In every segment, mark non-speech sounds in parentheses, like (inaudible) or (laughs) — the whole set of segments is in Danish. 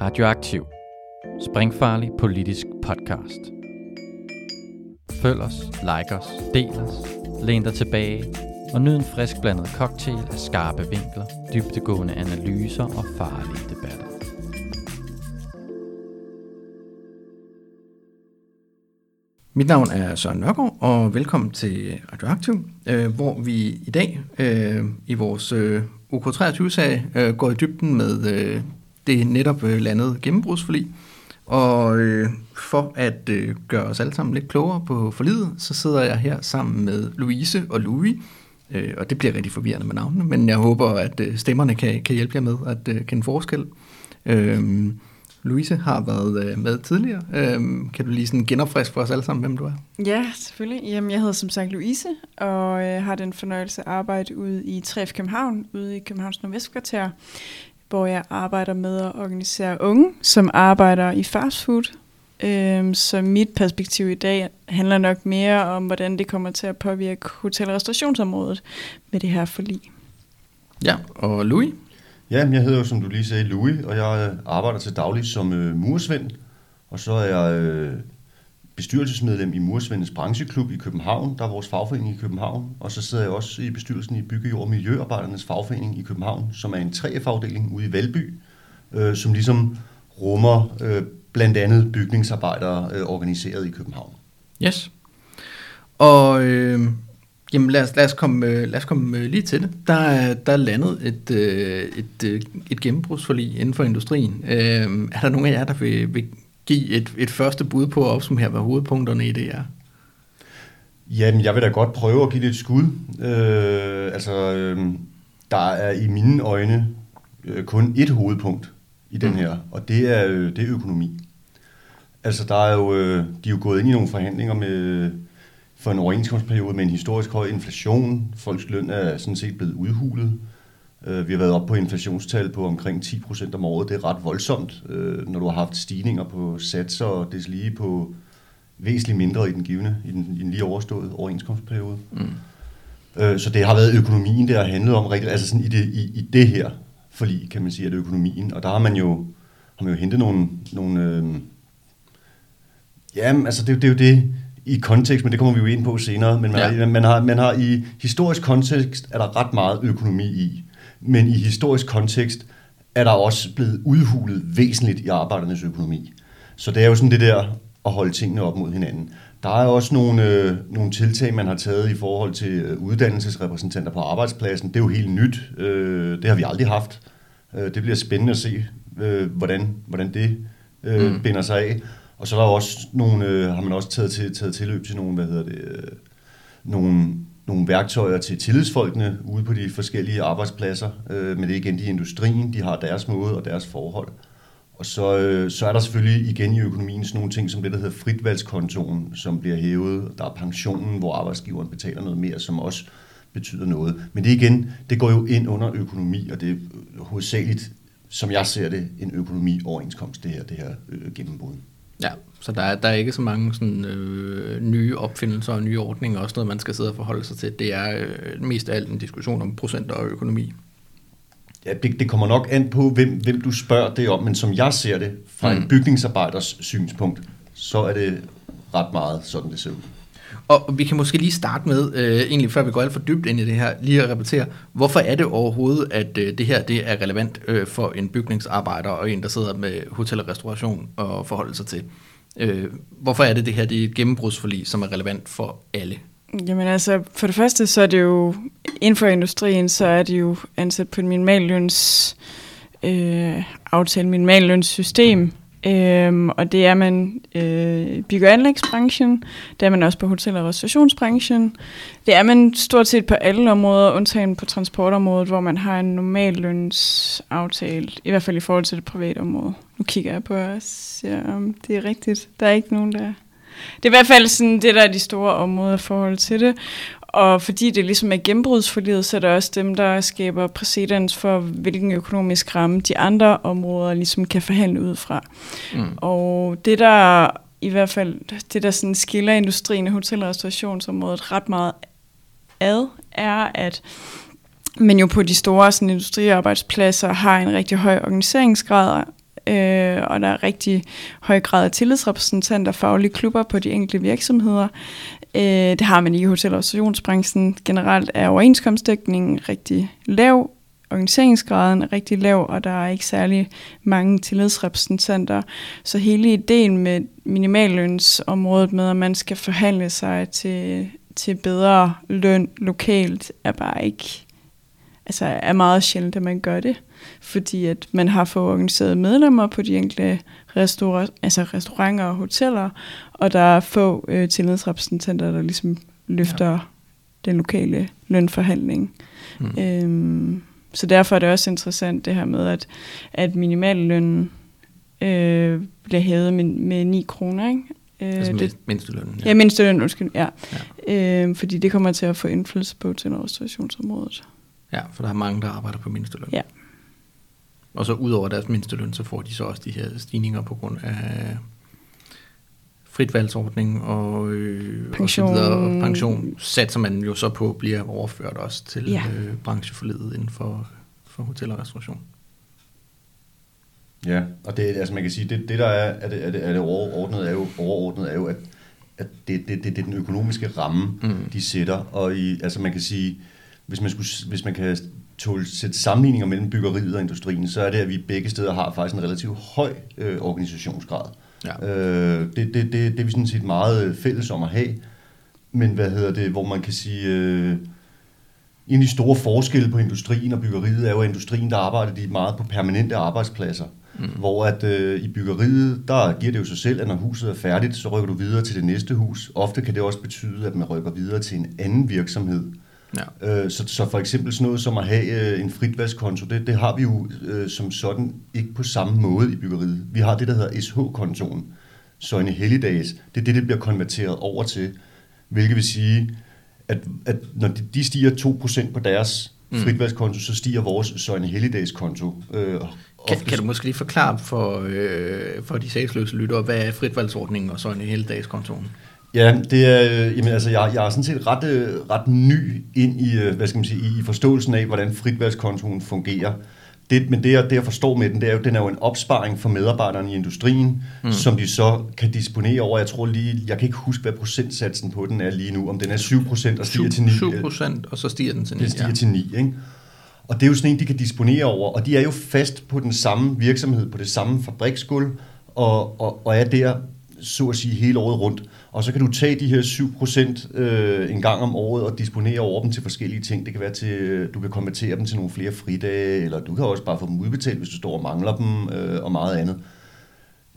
Radioaktiv. Springfarlig politisk podcast. Følg os, like os, del os, læn dig tilbage og nyd en frisk blandet cocktail af skarpe vinkler, dybtegående analyser og farlige debatter. Mit navn er Søren Nørgaard, og velkommen til Radioaktiv, øh, hvor vi i dag øh, i vores øh, OK23-sag øh, går i dybden med øh, det netop øh, landede gennembrudsforlig. Og øh, for at øh, gøre os alle sammen lidt klogere på forlidet, så sidder jeg her sammen med Louise og Louis. Øh, og det bliver rigtig forvirrende med navnene, men jeg håber, at øh, stemmerne kan, kan hjælpe jer med at øh, kende forskel. Øh, Louise har været øh, med tidligere. Øh, kan du lige sådan genopfriske for os alle sammen, hvem du er? Ja, selvfølgelig. Jamen, jeg hedder som sagt Louise, og øh, har den fornøjelse at arbejde ude i 3F København, ude i Københavns Nordvestkvarter, hvor jeg arbejder med at organisere unge, som arbejder i fastfood. Øh, så mit perspektiv i dag handler nok mere om, hvordan det kommer til at påvirke hotel- og restaurationsområdet med det her forlig. Ja, og Louis? Ja, jeg hedder jo, som du lige sagde, Louis, og jeg arbejder til daglig som øh, mursvend, og så er jeg øh, bestyrelsesmedlem i Mursvendens brancheklub i København, der er vores fagforening i København, og så sidder jeg også i bestyrelsen i Byggejord og Miljøarbejdernes fagforening i København, som er en 3F-afdeling ude i Valby, øh, som ligesom rummer øh, blandt andet bygningsarbejdere øh, organiseret i København. Yes. Og øh, jamen lad os, lad os komme, øh, lad os komme øh, lige til det. Der er, der er landet et, øh, et, øh, et gennembrugsforlig inden for industrien. Øh, er der nogen af jer, der vil, vil give et, et første bud på at opsummere, hvad hovedpunkterne i det er? Jamen, jeg vil da godt prøve at give det et skud. Øh, altså, øh, der er i mine øjne øh, kun et hovedpunkt i den her, og det er, øh, det er økonomi. Altså, der er jo, øh, de er jo gået ind i nogle forhandlinger med, for en overenskomstperiode med en historisk høj inflation. Folks løn er sådan set blevet udhulet. Øh, vi har været op på inflationstal på omkring 10 procent om året. Det er ret voldsomt, øh, når du har haft stigninger på satser og lige på væsentligt mindre i den givende, i den, i den lige overståede overenskomstperiode. Mm. Øh, så det har været økonomien, det har handlet om, rigtig, altså sådan i det, i, i det her forlig, kan man sige, at det er økonomien. Og der har man jo, har man jo hentet nogle, nogle øh, jamen, altså det, det er jo det, i kontekst, men det kommer vi jo ind på senere, men man, ja. har, man, har, man har i historisk kontekst, er der ret meget økonomi i, men i historisk kontekst er der også blevet udhulet væsentligt i arbejdernes økonomi. Så det er jo sådan det der at holde tingene op mod hinanden. Der er også nogle, øh, nogle tiltag, man har taget i forhold til øh, uddannelsesrepræsentanter på arbejdspladsen. Det er jo helt nyt. Øh, det har vi aldrig haft. Øh, det bliver spændende at se, øh, hvordan, hvordan det øh, mm. binder sig af. Og så er der også nogle, øh, har man også taget, til, taget tilløb til nogle, hvad hedder det, øh, nogle, nogle værktøjer til tillidsfolkene ude på de forskellige arbejdspladser. Øh, men det er igen de industrien, de har deres måde og deres forhold. Og så, øh, så er der selvfølgelig igen i økonomien sådan nogle ting som det, der hedder fritvalgskontoen, som bliver hævet. Der er pensionen, hvor arbejdsgiveren betaler noget mere, som også betyder noget. Men det igen, det går jo ind under økonomi, og det er hovedsageligt, som jeg ser det, en økonomi-overenskomst, det her, det her øh, gennembrud. Ja, så der er, der er ikke så mange sådan, øh, nye opfindelser og nye ordninger, også noget, man skal sidde og forholde sig til. Det er øh, mest af alt en diskussion om procenter og økonomi. Ja, det, det kommer nok an på, hvem, hvem du spørger det om, men som jeg ser det, fra mm. en bygningsarbejders synspunkt, så er det ret meget sådan, det ser ud. Og vi kan måske lige starte med, øh, egentlig før vi går alt for dybt ind i det her, lige at repetere, hvorfor er det overhovedet, at øh, det her det er relevant øh, for en bygningsarbejder og en, der sidder med hotel og restauration og forholde sig til? Øh, hvorfor er det det her, det er et gennembrudsforlig, som er relevant for alle? Jamen altså, for det første, så er det jo, inden for industrien, så er det jo ansat på en minimalløns øh, aftale, minimallønssystem, Øhm, og det er man øh, bygge- og anlægsbranchen, det er man også på hotel- og restaurationsbranchen. Det er man stort set på alle områder, undtagen på transportområdet, hvor man har en normal lønsaftale, i hvert fald i forhold til det private område. Nu kigger jeg på os, ja, om det er rigtigt. Der er ikke nogen, der... Det er i hvert fald sådan, det, der er de store områder i forhold til det. Og fordi det ligesom er gennembrudsforliget, så er det også dem, der skaber præcedens for, hvilken økonomisk ramme de andre områder ligesom kan forhandle ud fra. Mm. Og det der i hvert fald, det der sådan skiller industrien og hotel- og restaurationsområdet ret meget ad, er, at man jo på de store sådan, industriarbejdspladser har en rigtig høj organiseringsgrad, øh, og der er rigtig høj grad af tillidsrepræsentanter, faglige klubber på de enkelte virksomheder. Øh, det har man i hotel- og restaurationsbranchen. Generelt er overenskomstdækningen rigtig lav, organiseringsgraden er rigtig lav, og der er ikke særlig mange tillidsrepræsentanter. Så hele ideen med minimallønsområdet med, at man skal forhandle sig til, til bedre løn lokalt, er bare ikke altså er meget sjældent, at man gør det, fordi at man har fået organiseret medlemmer på de enkelte restaur- altså restauranter og hoteller, og der er få øh, tillidsrepræsentanter, der ligesom løfter ja. den lokale lønforhandling. Mm. Øhm, så derfor er det også interessant det her med, at, at minimallønnen øh, bliver hævet med, med 9 kroner, ikke? Øh, altså det, mindstelønnen. Ja, ja mindstelønnen, undskyld, ja. ja. Øh, fordi det kommer til at få indflydelse på til restaurationsområdet. Ja, for der er mange, der arbejder på mindsteløn. Ja. Og så ud over deres mindsteløn, så får de så også de her stigninger på grund af fritvalgsordning og, øh, pension. og, så videre, og pension satser man jo så på bliver overført også til ja. øh, brancheforledet inden for, for hotel og restauration. Ja, og det, altså man kan sige, det, det der er, er det, er det, er det overordnet er jo, overordnet er jo at, at det, det, det, det er den økonomiske ramme, mm. de sætter, og i, altså man kan sige, hvis man, skulle, hvis man kan tåle, sætte sammenligninger mellem byggeriet og industrien, så er det, at vi begge steder har faktisk en relativt høj øh, organisationsgrad. Ja. Øh, det, det, det, det er vi sådan set meget fælles om at have. Men hvad hedder det, hvor man kan sige, øh, en af de store forskelle på industrien og byggeriet er jo, at industrien, der arbejder de meget på permanente arbejdspladser. Mm. Hvor at øh, i byggeriet, der giver det jo sig selv, at når huset er færdigt, så rykker du videre til det næste hus. Ofte kan det også betyde, at man rykker videre til en anden virksomhed. Ja. Øh, så, så for eksempel sådan noget som at have øh, en fritvalgskonto, det, det har vi jo øh, som sådan ikke på samme måde i byggeriet. Vi har det, der hedder SH-kontoen, Søjne Helligdags. Det er det, det bliver konverteret over til, hvilket vil sige, at, at når de, de stiger 2% på deres mm. fritvalgskonto, så stiger vores Søjne Helligdags konto. Øh, kan, kan du måske lige forklare for, øh, for de sagsløse lyttere, hvad er fritvalgsordningen og Søjne Helligdags kontoen? Ja, det er, øh, jamen, altså, jeg, jeg er sådan set ret, øh, ret ny ind i, øh, hvad skal man sige, i forståelsen af, hvordan fritvalgskontoen fungerer. Det, men det jeg, det, jeg forstår med den, det er jo, den er jo en opsparing for medarbejderne i industrien, mm. som de så kan disponere over. Jeg tror lige, jeg kan ikke huske, hvad procentsatsen på den er lige nu. Om den er 7 procent og stiger 7, til 9. 7 procent, og så stiger den til 9. Den stiger ja. til 9, ikke? Og det er jo sådan en, de kan disponere over, og de er jo fast på den samme virksomhed, på det samme fabriksgulv, og, og, og er der, så at sige, hele året rundt. Og så kan du tage de her 7% øh, en gang om året og disponere over dem til forskellige ting. Det kan være til, du kan konvertere dem til nogle flere fridage, eller du kan også bare få dem udbetalt, hvis du står og mangler dem, øh, og meget andet.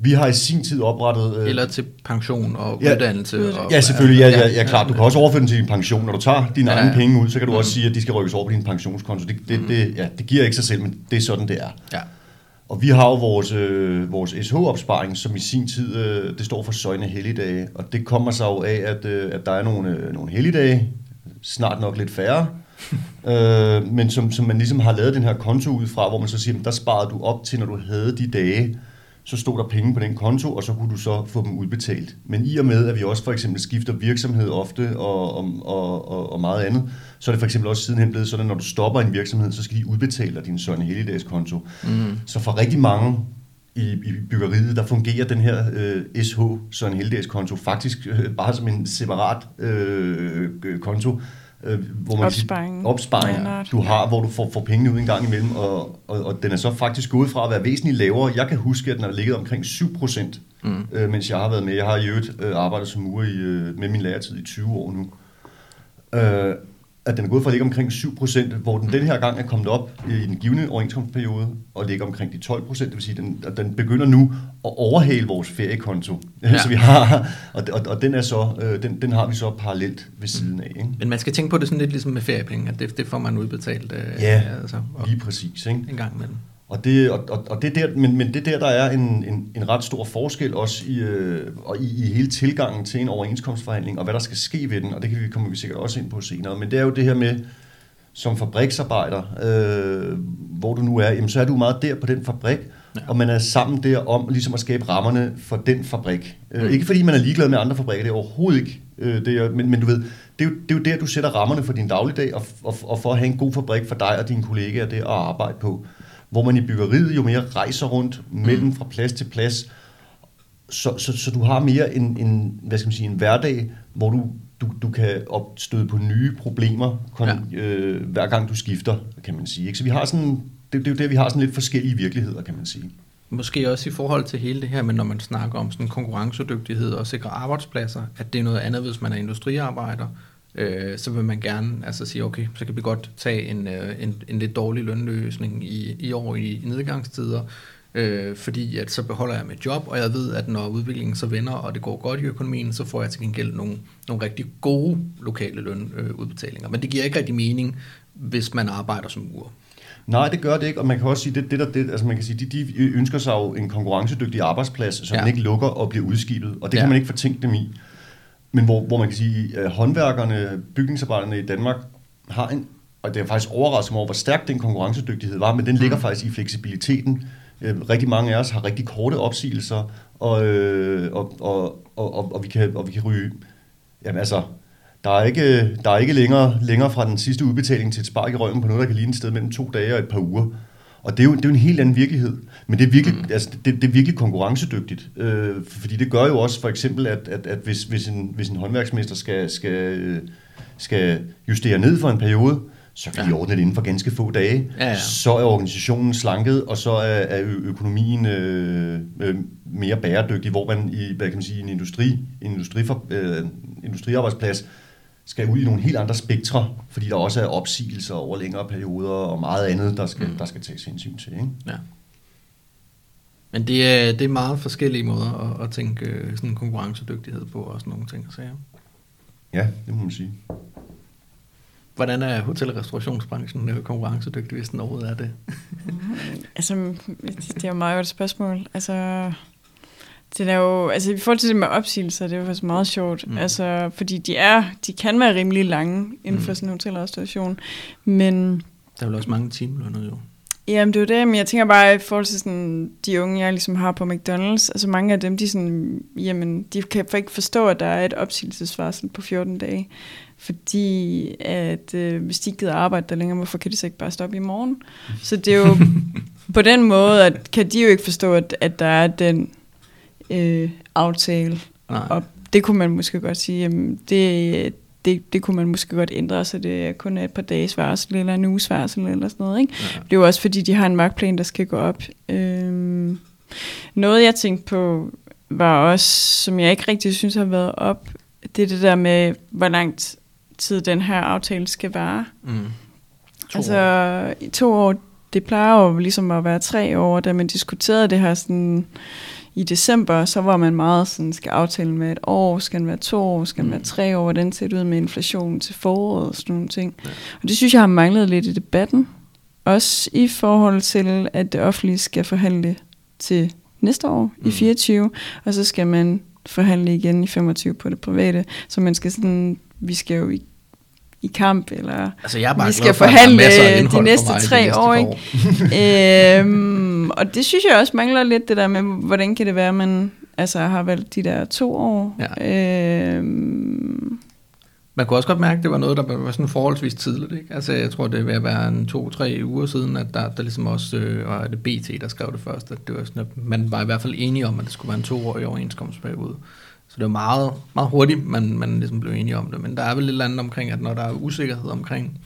Vi har i sin tid oprettet... Øh, Eller til pension og ja, uddannelse. Og, ja, selvfølgelig. Ja, ja, ja, klart. Du kan også overføre den til din pension. Når du tager dine ja, egne penge ud, så kan du mm. også sige, at de skal rykkes over på din pensionskonto. Det, det, mm. det, ja, det giver ikke sig selv, men det er sådan, det er. Ja. Og vi har jo vores, øh, vores SH-opsparing, som i sin tid, øh, det står for Søjne Helligdage, og det kommer sig jo af, at, øh, at der er nogle, øh, nogle helligdage, snart nok lidt færre, (laughs) øh, men som, som man ligesom har lavet den her konto ud fra, hvor man så siger, der sparede du op til, når du havde de dage, så stod der penge på den konto, og så kunne du så få dem udbetalt. Men i og med, at vi også for eksempel skifter virksomhed ofte og, og, og, og meget andet, så er det for eksempel også sidenhen blevet sådan, at når du stopper en virksomhed, så skal de udbetale dig din Søren Helligdags konto. Mm. Så for rigtig mange i, i byggeriet, der fungerer den her øh, SH Søren Helligdags konto faktisk øh, bare som en separat øh, konto, øh, hvor man opsparing, opsparing ja, du har, hvor du får, får pengene ud en gang imellem, og, og, og den er så faktisk gået fra at være væsentligt lavere. Jeg kan huske, at den har ligget omkring 7 procent, mm. øh, mens jeg har været med. Jeg har i øvrigt øh, arbejdet som murer i, øh, med min læretid i 20 år nu. Øh, at den er gået fra at ligge omkring 7 procent, hvor den den her gang er kommet op i den givende overenskomstperiode og ligger omkring de 12 procent. Det vil sige, at den, den begynder nu at overhale vores feriekonto. (laughs) Ja. så vi har, og, og, og den, er så, øh, den, den har vi så parallelt ved siden af. Ikke? Men man skal tænke på det sådan lidt ligesom med feriepenge, at det, det får man udbetalt. Øh, ja, altså, lige præcis. Ikke? En gang imellem. Og det, og, og, det der, men, men det der, der er en, en, en ret stor forskel også i, øh, og i, i hele tilgangen til en overenskomstforhandling, og hvad der skal ske ved den, og det kan vi, kommer vi sikkert også ind på senere. Men det er jo det her med, som fabriksarbejder, øh, hvor du nu er, jamen, så er du meget der på den fabrik, ja. og man er sammen der om ligesom at skabe rammerne for den fabrik. Øh, mm. Ikke fordi man er ligeglad med andre fabrikker, det er overhovedet ikke øh, det, er, men, men du ved, det er, jo, det er jo der, du sætter rammerne for din dagligdag, og, og, og for at have en god fabrik for dig og dine kollegaer der at arbejde på. Hvor man i byggeriet jo mere rejser rundt mellem mm. fra plads til plads, så, så, så du har mere en, en, hvad skal man sige, en hverdag, hvor du, du, du kan opstøde på nye problemer, kon, ja. øh, hver gang du skifter, kan man sige. Ikke? Så vi har sådan, det, det er jo det, vi har sådan lidt forskellige virkeligheder, kan man sige. Måske også i forhold til hele det her, men når man snakker om sådan konkurrencedygtighed og sikre arbejdspladser, at det er noget andet, hvis man er industriarbejder, øh, så vil man gerne altså sige, okay, så kan vi godt tage en, øh, en, en lidt dårlig lønløsning i, i år i, i nedgangstider, øh, fordi at så beholder jeg mit job, og jeg ved, at når udviklingen så vender, og det går godt i økonomien, så får jeg til gengæld nogle, nogle rigtig gode lokale lønudbetalinger. Men det giver ikke rigtig mening, hvis man arbejder som ur. Nej, det gør det ikke, og man kan også sige, det, det der, det, altså man kan sige, de, de ønsker sig jo en konkurrencedygtig arbejdsplads, så ja. man ikke lukker og bliver udskibet, og det ja. kan man ikke fortænke dem i. Men hvor, hvor man kan sige, at håndværkerne, bygningsarbejderne i Danmark har en, og det er faktisk overraskende over, hvor stærk den konkurrencedygtighed var, men den ligger mm. faktisk i fleksibiliteten. Øh, rigtig mange af os har rigtig korte opsigelser, og, øh, og, og, og, og, og, vi, kan, og vi kan ryge, jamen altså, der er ikke, der er ikke længere, længere fra den sidste udbetaling til et spark i røven på noget, der kan ligne et sted mellem to dage og et par uger. Og det er jo, det er jo en helt anden virkelighed. Men det er virkelig, mm. altså, det, det er virkelig konkurrencedygtigt. Øh, fordi det gør jo også for eksempel, at, at, at hvis, hvis, en, hvis en håndværksmester skal, skal, skal justere ned for en periode, så kan ja. de ordne det inden for ganske få dage. Ja, ja. Så er organisationen slanket, og så er, er økonomien øh, øh, mere bæredygtig, hvor man i hvad kan man sige, en, industri, en industri for, øh, industriarbejdsplads skal ud i nogle helt andre spektre, fordi der også er opsigelser over længere perioder og meget andet, der skal, mm. der skal tages hensyn til. Ikke? Ja. Men det er, det er meget forskellige måder at, at tænke øh, sådan konkurrencedygtighed på og sådan nogle ting. Så ja. ja, det må man sige. Hvordan er hotel- og restaurationsbranchen øh, konkurrencedygtig, hvis den overhovedet er det? (laughs) altså, det er jo meget godt spørgsmål. Altså, det er jo, altså i forhold til det med opsigelser, det er jo faktisk meget sjovt. Mm. Altså, fordi de er, de kan være rimelig lange inden for mm. sådan en hotelrestauration, men... Der er vel også mange timelønner jo. Jamen, det er jo det, men jeg tænker bare i forhold til sådan, de unge, jeg ligesom har på McDonald's, altså mange af dem, de, sådan, jamen, de kan ikke forstå, at der er et opsigelsesvarsel på 14 dage. Fordi at øh, hvis de ikke gider arbejde der længere, hvorfor kan de så ikke bare stoppe i morgen? Så det er jo (laughs) på den måde, at kan de jo ikke forstå, at, at der er den øh, aftale. Nej. Og det kunne man måske godt sige, jamen, det, det, det kunne man måske godt ændre, så det er kun et par dages varsel eller en uges varsel eller sådan noget. Ikke? Ja. Det er jo også fordi, de har en markplan, der skal gå op. Øhm, noget jeg tænkte på var også, som jeg ikke rigtig synes har været op, det er det der med, hvor langt tid den her aftale skal vare. Mm. To altså, år. to år, det plejer jo ligesom at være tre år, da man diskuterede det her sådan i december, så var man meget sådan, skal aftale med et år, skal den være to år, skal den mm. være tre år, hvordan ser det ud med inflation til foråret og sådan nogle ting. Ja. Og det synes jeg har manglet lidt i debatten. Også i forhold til, at det offentlige skal forhandle til næste år mm. i 24, og så skal man forhandle igen i 25 på det private. Så man skal sådan, vi skal jo i kamp, eller altså, jeg er bare vi skal for, forhandle de næste tre de næste år. Ikke? (laughs) øhm, og det synes jeg også mangler lidt, det der med, hvordan kan det være, at man altså, har valgt de der to år. Ja. Øhm, man kunne også godt mærke, at det var noget, der var sådan forholdsvis tidligt. Ikke? Altså, jeg tror, det vil være en to-tre uger siden, at der, der ligesom også øh, var det BT, der skrev det først, at det var sådan, at man var i hvert fald enige om, at det skulle være en to-årig overenskomstperiode. Så det var meget, meget hurtigt, man, man ligesom blev enige om det. Men der er vel lidt andet omkring, at når der er usikkerhed omkring,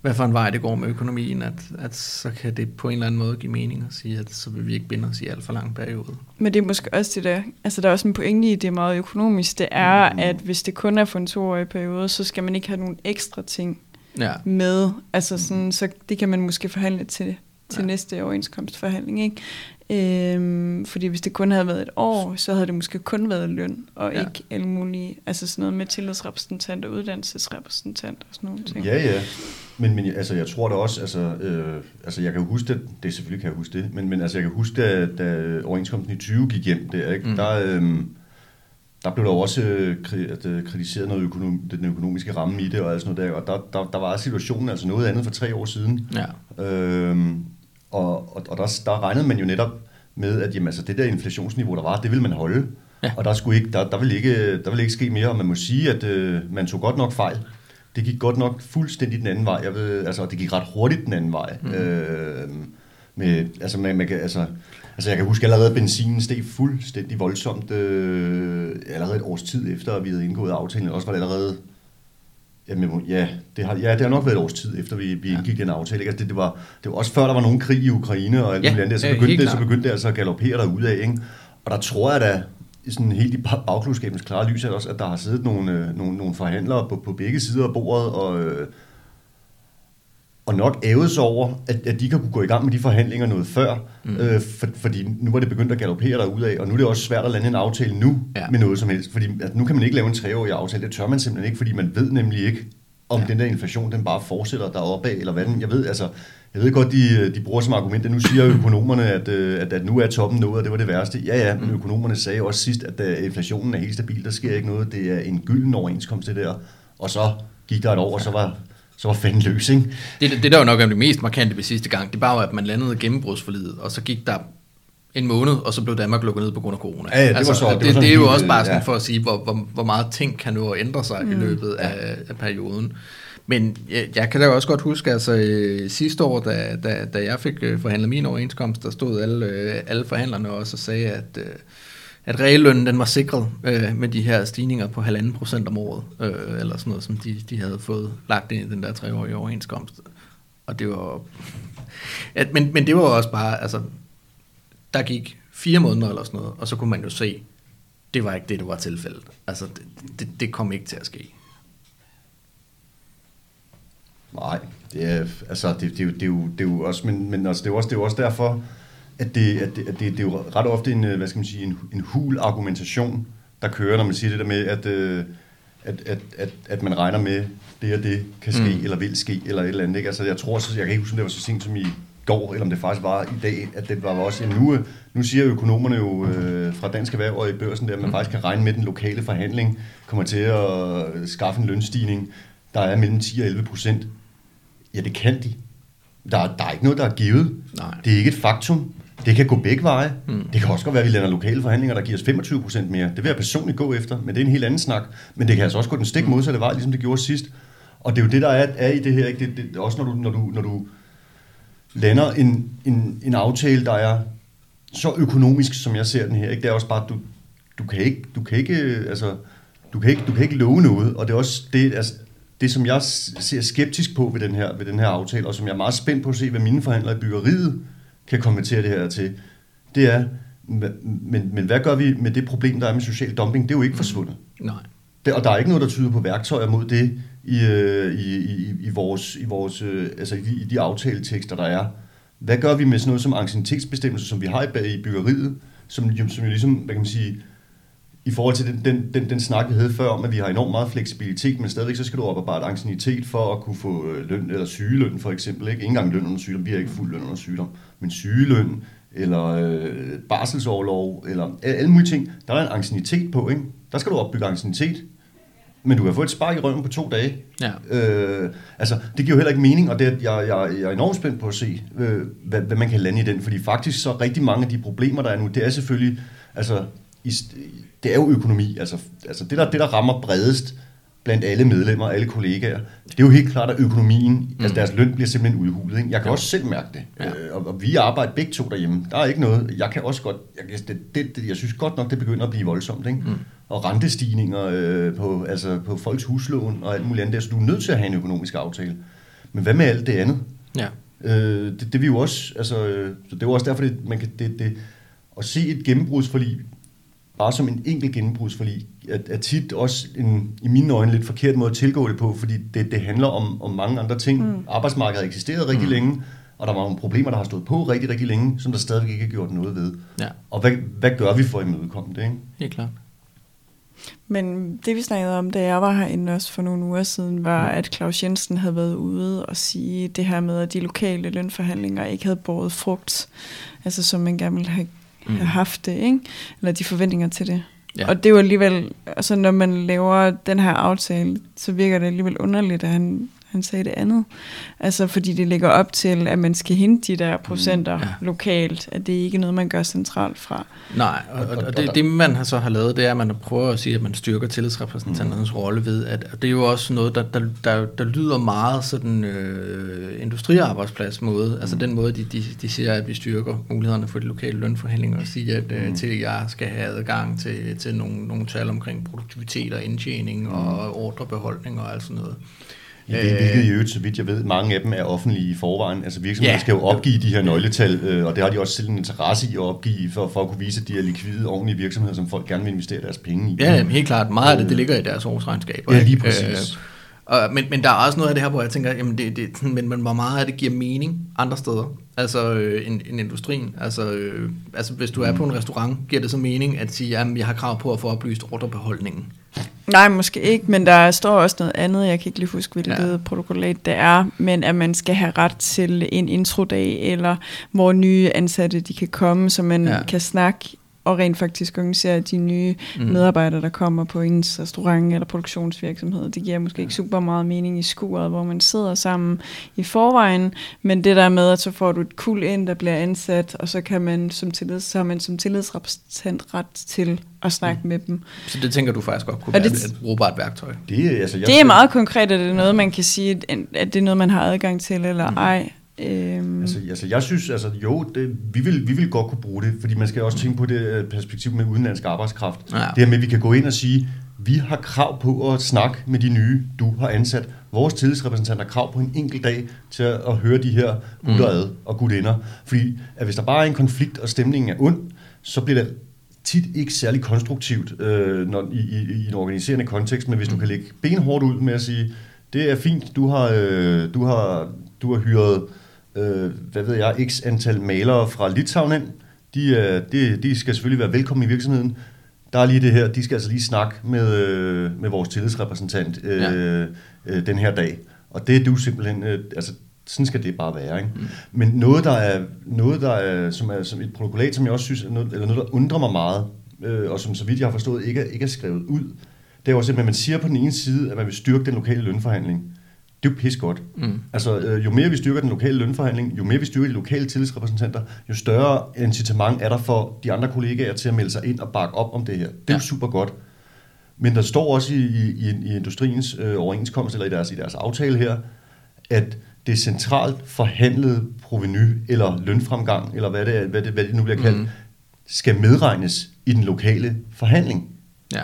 hvad for en vej det går med økonomien, at, at så kan det på en eller anden måde give mening at sige, at så vil vi ikke binde os i alt for lang periode. Men det er måske også det der, altså der er også en pointe i, det er meget økonomisk, det er, mm. at hvis det kun er for en toårig periode, så skal man ikke have nogle ekstra ting ja. med. Altså sådan, så det kan man måske forhandle til, til ja. næste overenskomstforhandling, ikke? Øhm, fordi hvis det kun havde været et år, så havde det måske kun været løn, og ja. ikke alle mulige, altså sådan noget med tillidsrepræsentant og uddannelsesrepræsentant og sådan nogle ting. Ja, ja. Men, men altså, jeg tror da også, altså, øh, altså jeg kan huske det, det selvfølgelig kan jeg huske det, men, men altså, jeg kan huske, da, da overenskomsten i 20 gik hjem der, ikke? Mm. der, øh, der blev der også øh, øh, kritiseret noget økonom, den økonomiske ramme i det, og, sådan noget der, og der, der, der var situationen altså noget andet for tre år siden. Ja. Øh, og, og, og der, der regnede man jo netop med, at jamen, altså, det der inflationsniveau, der var, det ville man holde. Ja. Og der, skulle ikke, der, der, ville ikke, der ville ikke ske mere, og man må sige, at øh, man tog godt nok fejl. Det gik godt nok fuldstændig den anden vej. Jeg ved, altså, det gik ret hurtigt den anden vej. Mm. Øh, med altså, man, man kan, altså, altså jeg kan huske allerede, at benzinen steg fuldstændig voldsomt øh, allerede et års tid efter, at vi havde indgået aftalen. Også var det allerede Jamen, ja, det har, ja, det har nok været et års tid efter, vi, vi indgik ja. den aftale. Ikke? Altså, det, det, var, det var også før, der var nogen krig i Ukraine og alt ja, andet. Så begyndte, det, så begyndte det altså at galopere derud af. Ikke? Og der tror jeg da, sådan helt i bagklodskabens klare lys, at, også, at der har siddet nogle, øh, nogle, nogle forhandlere på, på begge sider af bordet, og, øh, og nok ævet sig over, at, at de kan kunne gå i gang med de forhandlinger noget før, mm. øh, for, fordi nu var det begyndt at galopere af, og nu er det også svært at lande en aftale nu ja. med noget som helst, fordi at nu kan man ikke lave en treårig aftale, det tør man simpelthen ikke, fordi man ved nemlig ikke, om ja. den der inflation, den bare fortsætter deroppe af, eller hvad den, jeg ved, altså, jeg ved godt, de, de bruger som argument, at nu siger (clears throat) økonomerne, at, øh, at, at nu er toppen nået, og det var det værste. Ja, ja, men mm. økonomerne sagde også sidst, at uh, inflationen er helt stabil, der sker ikke noget, det er en gylden overenskomst, det der. Og så gik der et år, og så var, så var fanden løs, ikke? Det, det, det der var nok det mest markante ved sidste gang, det bare var, at man landede gennembrudsforlidet, og så gik der en måned, og så blev Danmark lukket ned på grund af corona. Ja, ja det, altså, var så, det, det, det, det er jo også bare sådan ja. for at sige, hvor, hvor, hvor meget ting kan nu ændre sig mm. i løbet af, af perioden. Men jeg, jeg kan da også godt huske, altså øh, sidste år, da, da, da jeg fik øh, forhandlet min overenskomst, der stod alle, øh, alle forhandlerne også og sagde, at, øh, at reallønnen den var sikret øh, med de her stigninger på halvanden procent om året, øh, eller sådan noget, som de, de havde fået lagt ind i den der treårige overenskomst. Og det var... (laughs) At, men, men det var også bare, altså, der gik fire måneder eller sådan noget, og så kunne man jo se, det var ikke det, der var tilfældet. Altså, det, det, det kom ikke til at ske. Nej, det er, altså, det, det, det, det, er, jo, det er jo også, men, men altså, det, er jo også, det er jo også derfor, at det, at det, at det, det er jo ret ofte en, hvad skal man sige, en, en hul argumentation, der kører, når man siger det der med, at, øh, at, at, at, at man regner med, det og det kan ske, mm. eller vil ske, eller et eller andet. Ikke? Altså, jeg tror, så, jeg kan ikke huske, om det var så sent som i går, eller om det faktisk var i dag, at det var også, ja, nu, nu siger økonomerne jo øh, fra Dansk Erhverv og i børsen, der, at man mm. faktisk kan regne med, at den lokale forhandling kommer til at skaffe en lønstigning, der er mellem 10 og 11 procent. Ja, det kan de. Der, der er ikke noget, der er givet. Nej. Det er ikke et faktum. Det kan gå begge veje. Mm. Det kan også godt være, at vi lander lokale forhandlinger, der giver os 25 procent mere. Det vil jeg personligt gå efter, men det er en helt anden snak. Men det kan altså også gå den stik modsatte vej, ligesom det gjorde sidst. Og det er jo det, der er, er i det her. Ikke? Det, det, også når du, når du, når du lander en, en, en aftale, der er så økonomisk, som jeg ser den her. Ikke? Det er også bare, du, du kan ikke, du kan ikke, øh, altså, du kan ikke, du kan ikke love noget, og det er også det, altså, det, som jeg ser skeptisk på ved den, her, ved den her aftale, og som jeg er meget spændt på at se, hvad mine forhandlere i byggeriet kan konvertere det her til, det er, men, men hvad gør vi med det problem, der er med social dumping? Det er jo ikke forsvundet. Nej. Det, og der er ikke noget, der tyder på værktøjer mod det i, øh, i, i, i, vores, i, vores, øh, altså i, de, i de aftaletekster, der er. Hvad gør vi med sådan noget som ancienitetsbestemmelser, som vi har i, i byggeriet, som, som jo ligesom, hvad kan man sige, i forhold til den, den, den, den snak, vi havde før om, at vi har enormt meget fleksibilitet, men stadigvæk så skal du oparbejde anciennitet for at kunne få øh, løn, eller sygeløn for eksempel. Ikke, ikke engang løn under sygdom, vi har ikke fuld løn under sygdom, men sygeløn, eller øh, barselsoverlov, eller alle mulige ting. Der er en anciennitet på, ikke? Der skal du opbygge anciennitet men du kan få et spark i røven på to dage. Ja. Øh, altså, det giver jo heller ikke mening, og det, jeg, jeg, jeg er enormt spændt på at se, øh, hvad, hvad man kan lande i den, fordi faktisk så rigtig mange af de problemer, der er nu, det er selvfølgelig, altså, i, det er jo økonomi. Altså, altså det, der, det, der rammer bredest blandt alle medlemmer, alle kollegaer, det er jo helt klart, at økonomien, mm. altså deres løn bliver simpelthen udhulet. Ikke? Jeg kan ja. også selv mærke det. Ja. Øh, og, og vi arbejder begge to derhjemme. Der er ikke noget, jeg kan også godt, jeg, det, det, det, jeg synes godt nok, det begynder at blive voldsomt. Ikke? Mm. Og rentestigninger øh, på, altså på folks huslån og alt muligt andet. Så du er nødt til at have en økonomisk aftale. Men hvad med alt det andet? Ja. Øh, det, det vil jo også, altså, øh, så det er jo også derfor, det, man kan, det, det, at se et gennembrudsforlig bare som en enkelt gennembrudsforlig, er, er tit også en, i mine øjne lidt forkert måde at tilgå det på, fordi det, det handler om, om mange andre ting. Mm. Arbejdsmarkedet har eksisteret rigtig mm. længe, og der var nogle problemer, der har stået på rigtig, rigtig længe, som der stadigvæk ikke er gjort noget ved. Ja. Og hvad, hvad gør vi for at imødekomme det? Ikke? Helt klart. Men det vi snakkede om, da jeg var herinde også for nogle uger siden, var, mm. at Claus Jensen havde været ude og sige det her med, at de lokale lønforhandlinger ikke havde båret frugt, altså som man gerne ville have mm. have haft det, ikke? eller de forventninger til det. Ja. Og det er jo alligevel, altså når man laver den her aftale, så virker det alligevel underligt, at han, han sagde det andet. Altså fordi det ligger op til, at man skal hente de der procenter mm, ja. lokalt, at det ikke er noget, man gør centralt fra. Nej, og, og, og det, det man har så har lavet, det er, at man prøver at sige, at man styrker tillidsrepræsentanternes mm. rolle ved, at og det er jo også noget, der, der, der, der lyder meget sådan øh, industriarbejdsplads måde, mm. altså den måde, de, de, de siger, at vi styrker mulighederne for de lokale lønforhandlinger, og siger, at øh, mm. til jeg skal have adgang til, til nogle, nogle tal omkring produktivitet og indtjening mm. og ordrebeholdning og alt sådan noget. Hvilket i øvrigt, så vidt jeg ved, mange af dem er offentlige i forvejen. Altså virksomheder ja. skal jo opgive de her nøgletal, øh, og det har de også selv en interesse i at opgive, for, for at kunne vise, at de er likvide, ordentlige virksomheder, som folk gerne vil investere deres penge i. Ja, helt klart. Meget af det, det ligger i deres årsregnskab. Ja, lige præcis. Øh, og, men, men der er også noget af det her, hvor jeg tænker, jamen det, det, men, men hvor meget af det giver mening andre steder, altså øh, en, en industrien. Altså, øh, altså hvis du er på en restaurant, giver det så mening at sige, at jeg har krav på at få oplyst ordrebeholdningen. Nej, måske ikke, men der står også noget andet, jeg kan ikke lige huske, hvilket ja. protokollat det er, men at man skal have ret til en introdag, eller hvor nye ansatte de kan komme, så man ja. kan snakke og rent faktisk organisere de nye mm. medarbejdere, der kommer på ens restaurant eller produktionsvirksomhed. Det giver måske ja. ikke super meget mening i skuret, hvor man sidder sammen i forvejen, men det der med, at så får du et kul ind, der bliver ansat, og så kan man som, tillids, så man som tillidsrepræsentant ret til at snakke mm. med dem. Så det tænker du faktisk godt kunne være det, et brugbart værktøj? Det, altså, jeg det er meget konkret, at det er noget, man kan sige, at det er noget, man har adgang til, eller mm. ej. Øhm. Altså, altså, jeg synes, altså, jo, det, vi, vil, vi vil godt kunne bruge det, fordi man skal også tænke på det øh, perspektiv med udenlandsk arbejdskraft. Ja. Det her med, at vi kan gå ind og sige, vi har krav på at snakke med de nye, du har ansat. Vores tillidsrepræsentant har krav på en enkelt dag til at, at høre de her gutter mm. og gudinder. Fordi at hvis der bare er en konflikt, og stemningen er ond, så bliver det tit ikke særlig konstruktivt øh, når, i, i, i en organiserende kontekst, men hvis mm. du kan lægge benhårdt ud med at sige, det er fint, du har, øh, du har, du har hyret øh, hvad ved jeg, x antal malere fra Litauen ind. De, øh, de, de skal selvfølgelig være velkomne i virksomheden. Der er lige det her, de skal altså lige snakke med, øh, med vores tillidsrepræsentant øh, ja. øh, den her dag. Og det er du simpelthen, øh, altså sådan skal det bare være. Ikke? Mm. Men noget, der er, noget, der er, som er som et protokollat, som jeg også synes, er noget, eller noget, der undrer mig meget, øh, og som så vidt jeg har forstået, ikke er, ikke er skrevet ud, det er jo simpelthen, at man siger på den ene side, at man vil styrke den lokale lønforhandling det er jo godt. Mm. Altså, øh, jo mere vi styrker den lokale lønforhandling, jo mere vi styrker de lokale tillidsrepræsentanter, jo større incitament er der for de andre kollegaer til at melde sig ind og bakke op om det her. Det er ja. jo super godt. Men der står også i, i, i industriens øh, overenskomst, eller i deres, i deres aftale her, at det centralt forhandlede proveny, eller lønfremgang, eller hvad det, er, hvad det, hvad det nu bliver kaldt, mm. skal medregnes i den lokale forhandling. Ja.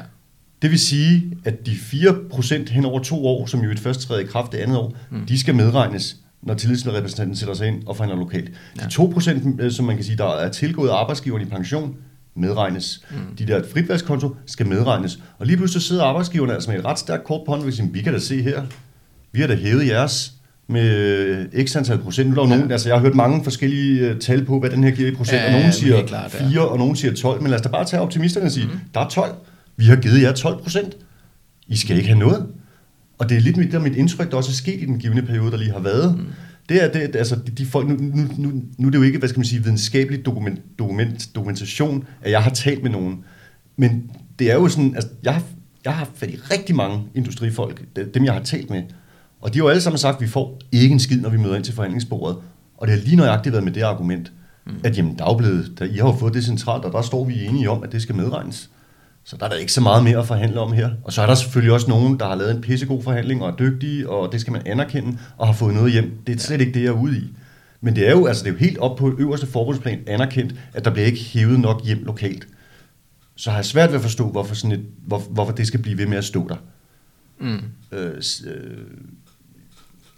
Det vil sige, at de 4% hen over to år, som jo et først træder i kraft det andet år, mm. de skal medregnes, når tillidsrepræsentanten sætter sig ind og forhandler lokalt. Ja. De 2%, øh, som man kan sige, der er tilgået arbejdsgiveren i pension, medregnes. Mm. De der fritvalgskonto skal medregnes. Og lige pludselig sidder arbejdsgiverne altså med et ret stærkt kort på hånden, hvis vi kan da se her, vi har da hævet jeres med x antal procent. Nu er der ja. nogen, altså jeg har hørt mange forskellige uh, tal på, hvad den her giver i procent, ja, og nogen siger klart, 4, ja. og nogen siger 12, men lad os da bare tage optimisterne og sige, mm. der er 12. Vi har givet jer 12 procent. I skal ikke have noget. Og det er lidt mit, der mit indtryk, der også er sket i den givende periode, der lige har været. Mm. Det er, det, altså, de, de folk, nu, nu, nu, nu er det jo ikke, hvad skal man sige, videnskabelig dokument, dokument, dokumentation, at jeg har talt med nogen. Men det er jo sådan, altså, jeg har, jeg har fat i rigtig mange industrifolk, dem jeg har talt med, og de har jo alle sammen sagt, at vi får ikke en skid, når vi møder ind til forhandlingsbordet. Og det har lige nøjagtigt været med det argument, mm. at jamen, blevet, der, I har jo fået det centralt, og der står vi enige om, at det skal medregnes. Så der er der ikke så meget mere at forhandle om her. Og så er der selvfølgelig også nogen, der har lavet en pissegod forhandling og er dygtige, og det skal man anerkende, og har fået noget hjem. Det er slet ikke det, jeg er ude i. Men det er jo, altså det er jo helt op på øverste forbudsplan anerkendt, at der bliver ikke hævet nok hjem lokalt. Så har jeg svært ved at forstå, hvorfor, sådan et, hvor, hvorfor det skal blive ved med at stå der. Mm. Øh, øh,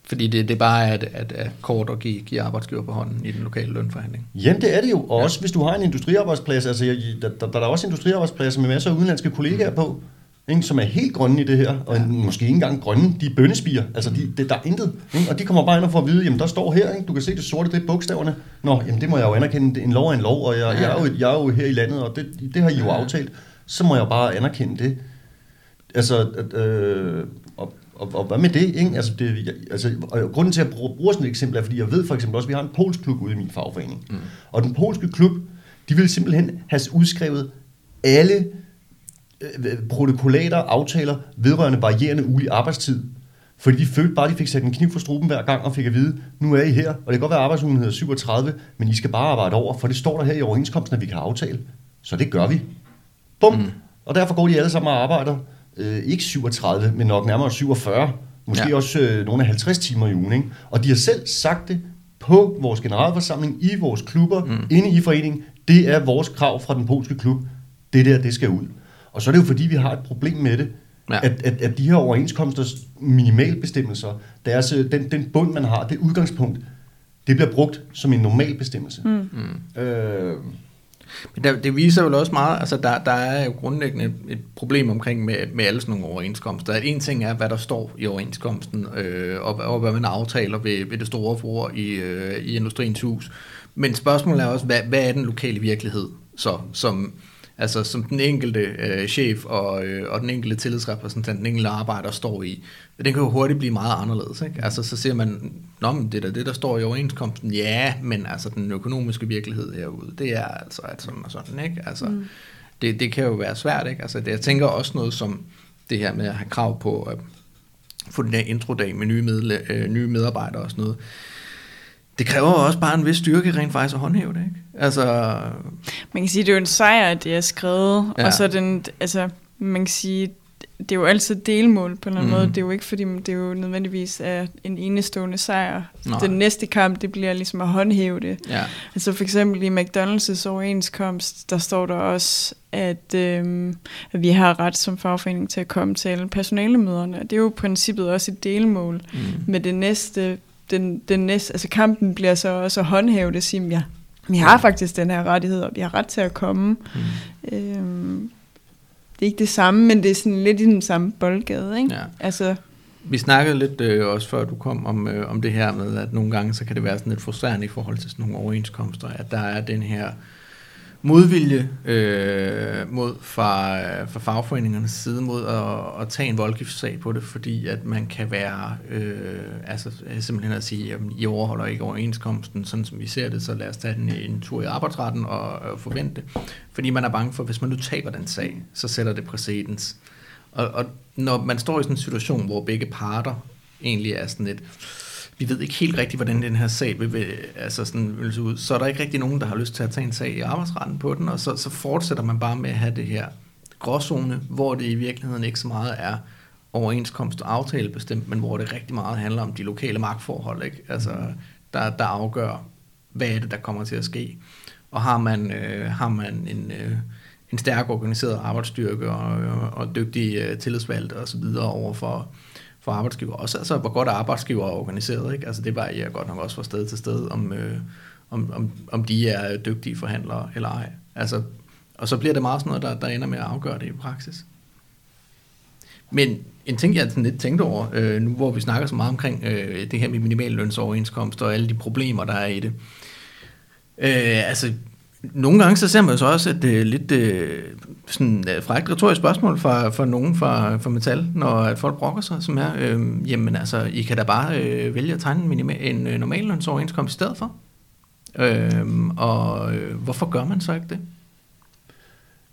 fordi det, det bare er at, at, at kort at give, give arbejdsgiver på hånden i den lokale lønforhandling. Jamen det er det jo, og ja. også hvis du har en industriarbejdsplads, altså jeg, der, der, der er også industriarbejdspladser med masser af udenlandske kollegaer mm. på, ikke, som er helt grønne i det her, og ja. måske ikke engang grønne, de er bønnespiger, altså de, det, der er intet, ikke? og de kommer bare ind og får at vide, jamen der står her, ikke? du kan se det sorte, det er bogstaverne, nå, jamen det må jeg jo anerkende, en lov er en lov, og jeg, ja. jeg, er, jo, jeg er jo her i landet, og det, det har I jo ja. aftalt, så må jeg bare anerkende det. Altså, øh, og og, og hvad med det? Ikke? Altså, det altså, og grunden til at bruge, bruge sådan et eksempel er, fordi jeg ved for eksempel også, at vi har en polsk klub ude i min fagforening. Mm. Og den polske klub, de vil simpelthen have udskrevet alle øh, protokollater, aftaler vedrørende varierende ulig arbejdstid. Fordi de følte bare, at de fik sat en kniv for struben hver gang og fik at vide, nu er I her, og det kan godt være, at arbejdsugen hedder 37, men I skal bare arbejde over, for det står der her i overenskomsten, at vi kan aftale. Så det gør vi. Bum. Mm. Og derfor går de alle sammen og arbejder, øh, ikke 37, men nok nærmere 47, måske ja. også øh, nogle af 50 timer i ugen. Ikke? Og de har selv sagt det på vores generalforsamling, i vores klubber, mm. inde i foreningen. Det er vores krav fra den polske klub. Det der, det skal ud. Og så er det jo fordi, vi har et problem med det, ja. at, at, at de her overenskomsters minimalbestemmelser, deres, øh, den, den bund, man har, det udgangspunkt, det bliver brugt som en normal bestemmelse. Mm. Mm. Øh, men der, det viser jo også meget, altså der, der er jo grundlæggende et problem omkring med, med alle sådan nogle overenskomster. At en ting er, hvad der står i overenskomsten, øh, og, og hvad man aftaler ved, ved det store forår i, øh, i Industriens Hus. Men spørgsmålet er også, hvad, hvad er den lokale virkelighed, så, som, altså, som den enkelte øh, chef og, øh, og den enkelte tillidsrepræsentant, den enkelte arbejder står i. Den kan jo hurtigt blive meget anderledes. Ikke? Altså, så siger man, Nå, men det er det, der står i overenskomsten. Ja, men altså, den økonomiske virkelighed herude, det er altså at sådan og sådan. Ikke? Altså, mm. det, det kan jo være svært. Ikke? Altså, det, jeg tænker også noget som det her med at have krav på at få den der introdag med nye, medle, øh, nye medarbejdere og sådan noget det kræver også bare en vis styrke rent faktisk at håndhæve det, ikke? Altså... Man kan sige, det er jo en sejr, at det er skrevet, ja. og så den, altså, man kan sige, det er jo altid delmål på en eller anden mm. måde. Det er jo ikke, fordi det er jo nødvendigvis er en enestående sejr. Nej. Den næste kamp, det bliver ligesom at håndhæve det. Ja. Altså for eksempel i McDonald's overenskomst, der står der også, at, øhm, at vi har ret som fagforening til at komme til alle personalemøderne. Det er jo i princippet også et delmål. Mm. Men det næste den, den næste, altså kampen bliver så også at håndhæve det, sige, ja, vi har faktisk den her rettighed, og vi har ret til at komme. Mm. Øhm, det er ikke det samme, men det er sådan lidt i den samme boldgade, ikke? Ja. Altså, vi snakkede lidt øh, også før du kom om, øh, om det her med, at nogle gange så kan det være sådan lidt frustrerende i forhold til sådan nogle overenskomster, at der er den her modvilje øh, mod fra, øh, fra fagforeningernes side mod at, at tage en voldgiftssag på det, fordi at man kan være, øh, altså øh, simpelthen at sige, at I overholder ikke overenskomsten, sådan som vi ser det, så lad os tage den en tur i arbejdsretten og, og forvente det. Fordi man er bange for, hvis man nu taber den sag, så sætter det præcedens. Og, og når man står i sådan en situation, hvor begge parter egentlig er sådan et, vi ved ikke helt rigtigt, hvordan den her sag vil, vil, altså sådan, vil se ud. Så er der ikke rigtig nogen, der har lyst til at tage en sag i arbejdsretten på den, og så, så fortsætter man bare med at have det her gråzone, hvor det i virkeligheden ikke så meget er overenskomst og aftale bestemt, men hvor det rigtig meget handler om de lokale magtforhold, ikke? Altså, der, der afgør, hvad er det, der kommer til at ske. Og har man, øh, har man en, øh, en stærk organiseret arbejdsstyrke og, og, og dygtige øh, tillidsvalgte osv. over for for arbejdsgiver. Også altså, hvor godt er organiseret. Ikke? Altså, det varierer godt nok også fra sted til sted, om, øh, om, om, om de er dygtige forhandlere eller ej. Altså, og så bliver det meget sådan noget, der, der ender med at afgøre det i praksis. Men en ting, jeg sådan lidt tænkte over, øh, nu hvor vi snakker så meget omkring øh, det her med minimallønsoverenskomst og alle de problemer, der er i det. Øh, altså, nogle gange så ser man så også et uh, lidt uh, sådan uh, frækt retorisk spørgsmål fra, fra nogen fra, fra Metal, når at folk brokker sig, som er, øh, jamen altså, I kan da bare øh, vælge at tegne en, minima- en uh, normallønsoverenskomst i stedet for. Øh, og øh, hvorfor gør man så ikke det?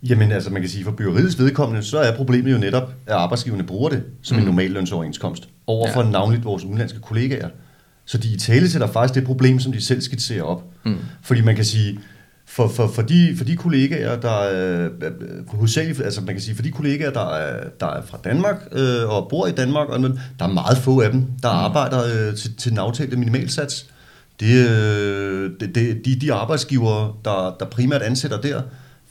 Jamen altså, man kan sige, for byggeriets vedkommende, så er problemet jo netop, at arbejdsgiverne bruger det som mm. en normallønsoverenskomst overfor ja. navnligt vores udenlandske kollegaer. Så de i tale sætter faktisk det problem, som de selv skitserer op. Mm. Fordi man kan sige, for, for, for, de, for de kollegaer, der er, hovedsageligt, altså man kan sige, for de kollegaer, der er, der er fra Danmark øh, og bor i Danmark, og, der er meget få af dem, der mm. arbejder øh, til, til den aftalte minimalsats. Det, øh, det, det, de, de arbejdsgivere, der, der primært ansætter der,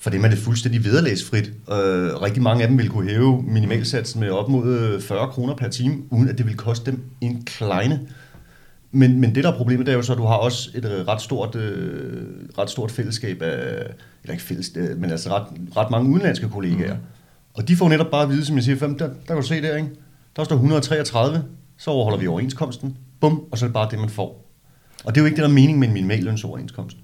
for dem er det fuldstændig vederlagsfrit. Øh, rigtig mange af dem vil kunne hæve minimalsatsen med op mod 40 øh, kroner per time, uden at det vil koste dem en kleine. Men, men det, der er problemet, det er jo så, at du har også et øh, ret stort, øh, ret stort fællesskab af, eller ikke fælles, øh, men altså ret, ret mange udenlandske kollegaer. Mm. Og de får netop bare at vide, som jeg siger, der, der kan du se der, ikke? Der står 133, så overholder vi overenskomsten, bum, og så er det bare det, man får. Og det er jo ikke det, der er mening med en minimallønsoverenskomst.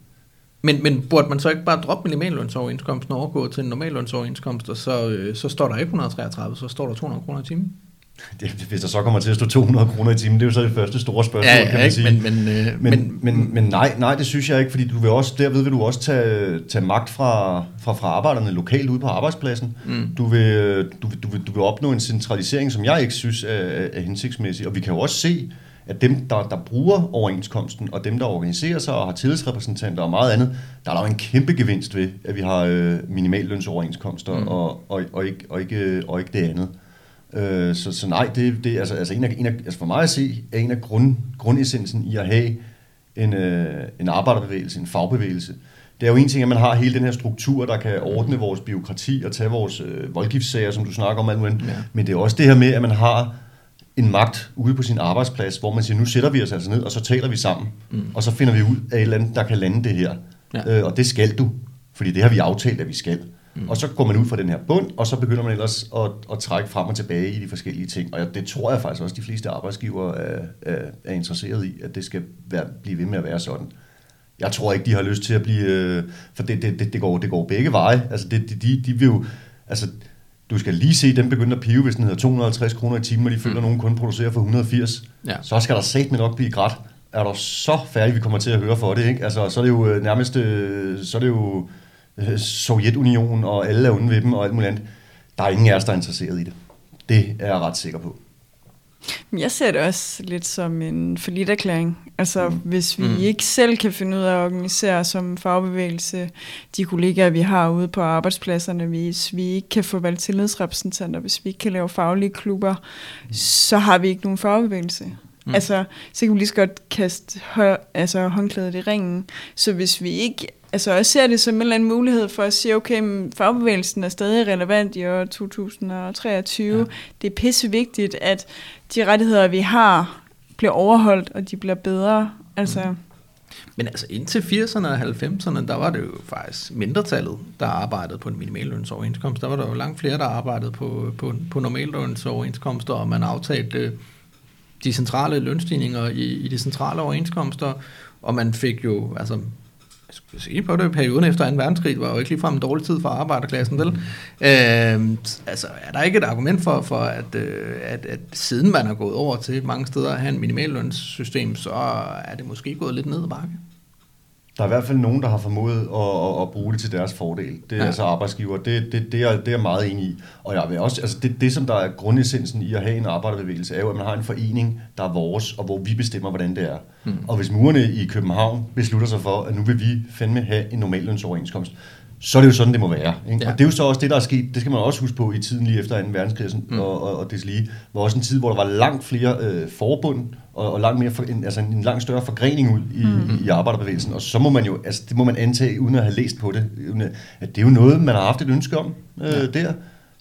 Men, men burde man så ikke bare droppe minimallønsoverenskomsten og overgå til en normallønsoverenskomst, og så, øh, så står der ikke 133, så står der 200 kroner i timen? (laughs) Det, hvis der så kommer til at stå 200 kroner i timen, det er jo så det første store spørgsmål, Ja, ja, kan man sige. men, men, øh, Men, men, men, men nej, nej, det synes jeg ikke, fordi du vil også, derved vil du også tage, tage magt fra, fra, fra arbejderne lokalt ude på arbejdspladsen. Mm. Du, vil, du, vil, du, vil, du vil opnå en centralisering, som jeg ikke synes er, er, hensigtsmæssig. Og vi kan jo også se, at dem, der, der bruger overenskomsten, og dem, der organiserer sig og har tillidsrepræsentanter og meget andet, der er der jo en kæmpe gevinst ved, at vi har øh, minimallønsoverenskomster mm. og, og, og, ikke, og, ikke, og ikke det andet. Øh, så, så nej, det, det altså, altså, en af, en af, altså for mig at se, er en af grund, grundessensen i at have en, øh, en arbejderbevægelse, en fagbevægelse. Det er jo en ting, at man har hele den her struktur, der kan ordne vores byråkrati og tage vores øh, voldgiftssager, som du snakker om, muligt. Ja. Men det er også det her med, at man har en magt ude på sin arbejdsplads, hvor man siger, nu sætter vi os altså ned, og så taler vi sammen, mm. og så finder vi ud af et eller andet, der kan lande det her. Ja. Øh, og det skal du, fordi det har vi aftalt, at vi skal. Mm. Og så går man ud fra den her bund, og så begynder man ellers at, at trække frem og tilbage i de forskellige ting. Og det tror jeg faktisk også, de fleste arbejdsgivere er, er, er interesseret i, at det skal være, blive ved med at være sådan. Jeg tror ikke, de har lyst til at blive... øh, For det, det, det, det, går, det går begge veje. Altså, det, de, de, vil jo... Altså, du skal lige se dem begynde at pive, hvis den hedder 250 kroner i timen, og de føler, at nogen kun producerer for 180. Ja. Så skal der satme nok blive grædt. Er der så færdig, vi kommer til at høre for det, ikke? Altså, så er det jo øh, nærmest... øh, Så er det jo Sovjetunionen, og alle er onde ved dem, og alt muligt andet. Der er ingen af os, der er interesseret i det. Det er jeg ret sikker på. Jeg ser det også lidt som en forlitterklæring. Altså, mm. hvis vi mm. ikke selv kan finde ud af at organisere som fagbevægelse de kollegaer, vi har ude på arbejdspladserne, hvis vi ikke kan få valgt tillidsrepræsentanter, hvis vi ikke kan lave faglige klubber, mm. så har vi ikke nogen fagbevægelse. Mm. Altså, så kan vi lige så godt kaste hø- altså, håndklædet i ringen. Så hvis vi ikke altså også ser det som en eller anden mulighed for at sige, okay, men fagbevægelsen er stadig relevant i år 2023. Ja. Det er pisse vigtigt, at de rettigheder, vi har, bliver overholdt, og de bliver bedre. Altså, mm. Men altså indtil 80'erne og 90'erne, der var det jo faktisk mindretallet, der arbejdede på en minimallønsoverenskomst. Der var der jo langt flere, der arbejdede på, på, på normallønsoverenskomster, og man aftalte de centrale lønstigninger i, i de centrale overenskomster, og man fik jo, altså, jeg skulle sige på det, perioden efter 2. verdenskrig var jo ikke ligefrem en dårlig tid for arbejderklassen, vel? Øh, altså, er der ikke et argument for, for at, øh, at, at siden man har gået over til mange steder at have en minimallønssystem, så er det måske gået lidt ned ad bakke? Der er i hvert fald nogen, der har formået at, at, at bruge det til deres fordel. Det er Ja. altså arbejdsgiver. Det, det, det, er, det er jeg meget enig i. Og jeg vil også, altså det, det, som der er grundessensen i at have en arbejderbevægelse, er jo, at man har en forening, der er vores, og hvor vi bestemmer, hvordan det er. Mm. Og hvis murerne i København beslutter sig for, at nu vil vi fandme have en normallønsoverenskomst, så er det jo sådan, det må være. Ikke? Ja. Og det er jo så også det, der er sket, det skal man også huske på i tiden lige efter 2. verdenskrig mm. og, og, og deslige, var også en tid, hvor der var langt flere øh, forbund, og, og langt mere for, en, altså en langt større forgrening ud i, mm. i arbejderbevægelsen. Og så må man jo, altså det må man antage, uden at have læst på det, at, at det er jo noget, man har haft et ønske om øh, ja. der.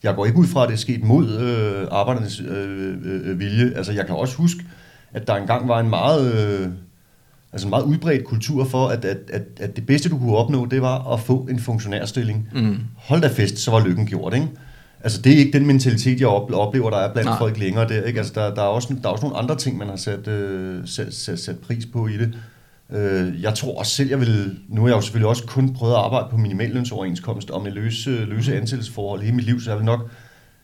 Jeg går ikke ud fra, at det er sket mod øh, arbejdernes øh, øh, vilje. Altså jeg kan også huske, at der engang var en meget... Øh, altså en meget udbredt kultur for, at, at, at, at det bedste, du kunne opnå, det var at få en funktionærstilling. Mm. Hold da fest, så var lykken gjort, ikke? Altså, det er ikke den mentalitet, jeg op- oplever, der er blandt Nej. Folk længere der, ikke? Altså, der, der, er også, der er også nogle andre ting, man har sat, øh, sat, sat, sat pris på i det. Øh, jeg tror også selv, jeg vil... Nu har jeg jo selvfølgelig også kun prøvet at arbejde på minimallønsoverenskomst og med løse, løse ansættelsesforhold hele mit liv, så jeg vil nok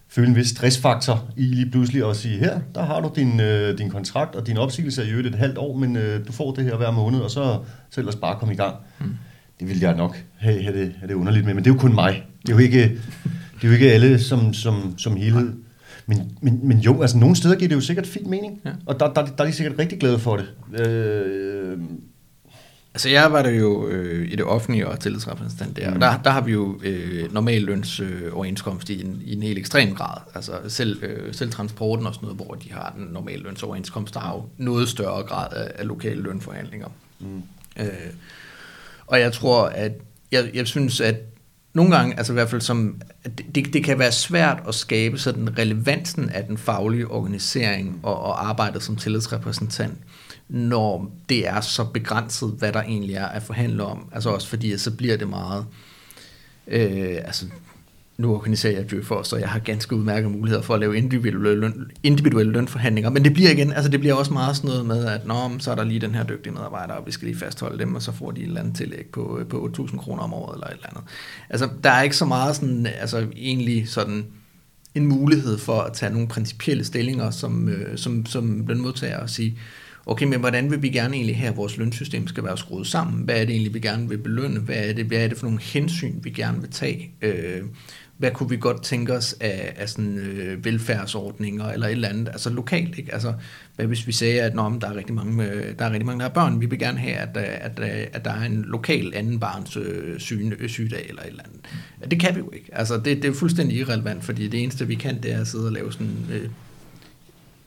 føle en vis stressfaktor i lige pludselig at sige, her, der har du din, øh, din kontrakt, og din opsigelse er i øvrigt et halvt år, men øh, du får det her hver måned, og så, så ellers bare komme i gang. Mm. Det vil jeg nok have, have, det, have det underligt med, men det er jo kun mig. Det er jo ikke, det er jo ikke alle som, som, som helhed. Men, men, men jo, altså nogle steder giver det jo sikkert fin mening, Ja. og der, der, der er de sikkert rigtig glade for det. Øh, Altså jeg arbejder jo øh, i det offentlige og tillidsrepræsentant der, mm. og der, der har vi jo øh, normal løns øh, overenskomst i en, i en helt ekstrem grad. Altså selv, øh, selv transporten og sådan noget, hvor de har den normale lønsoverenskomst, der har jo noget større grad af, af lokale lønforhandlinger. Mm. Øh, og jeg tror, at jeg, jeg synes, at nogle gange, altså i hvert fald som, det- det, det kan være svært at skabe sådan relevansen af den faglige organisering og, og arbejdet som tillidsrepræsentant, når det er så begrænset, hvad der egentlig er at forhandle om. Altså også fordi, at så bliver det meget, øh, altså nu organiserer jeg Djø for, så jeg har ganske udmærkede muligheder for at lave individuelle, løn, individuelle lønforhandlinger, men det bliver igen, altså det bliver også meget sådan noget med, at Nå, så er der lige den her dygtige medarbejder, og vi skal lige fastholde dem, og så får de et eller andet tillæg på, på 8.000 kroner om året, eller et eller andet. Altså, der er ikke så meget sådan, altså egentlig sådan en mulighed for at tage nogle principielle stillinger som, øh, som, som lønmodtager og sige, okay, men hvordan vil vi gerne egentlig have, at vores lønsystem skal være skruet sammen? Hvad er det egentlig, vi gerne vil belønne? Hvad er det, hvad er det for nogle hensyn, vi gerne vil tage? Øh, hvad kunne vi godt tænke os af, af sådan, øh, velfærdsordninger eller et eller andet, altså lokalt, ikke? Altså, hvad hvis vi sagde, at men, der er rigtig mange, øh, der er rigtig mange, der har børn, vi vil gerne have, at, øh, at, at, at der er en lokal anden barns øh, syge, øh, sygdag eller et eller andet. Ja, det kan vi jo ikke. Altså, det, det er fuldstændig irrelevant, fordi det eneste, vi kan, det er at sidde og lave sådan øh,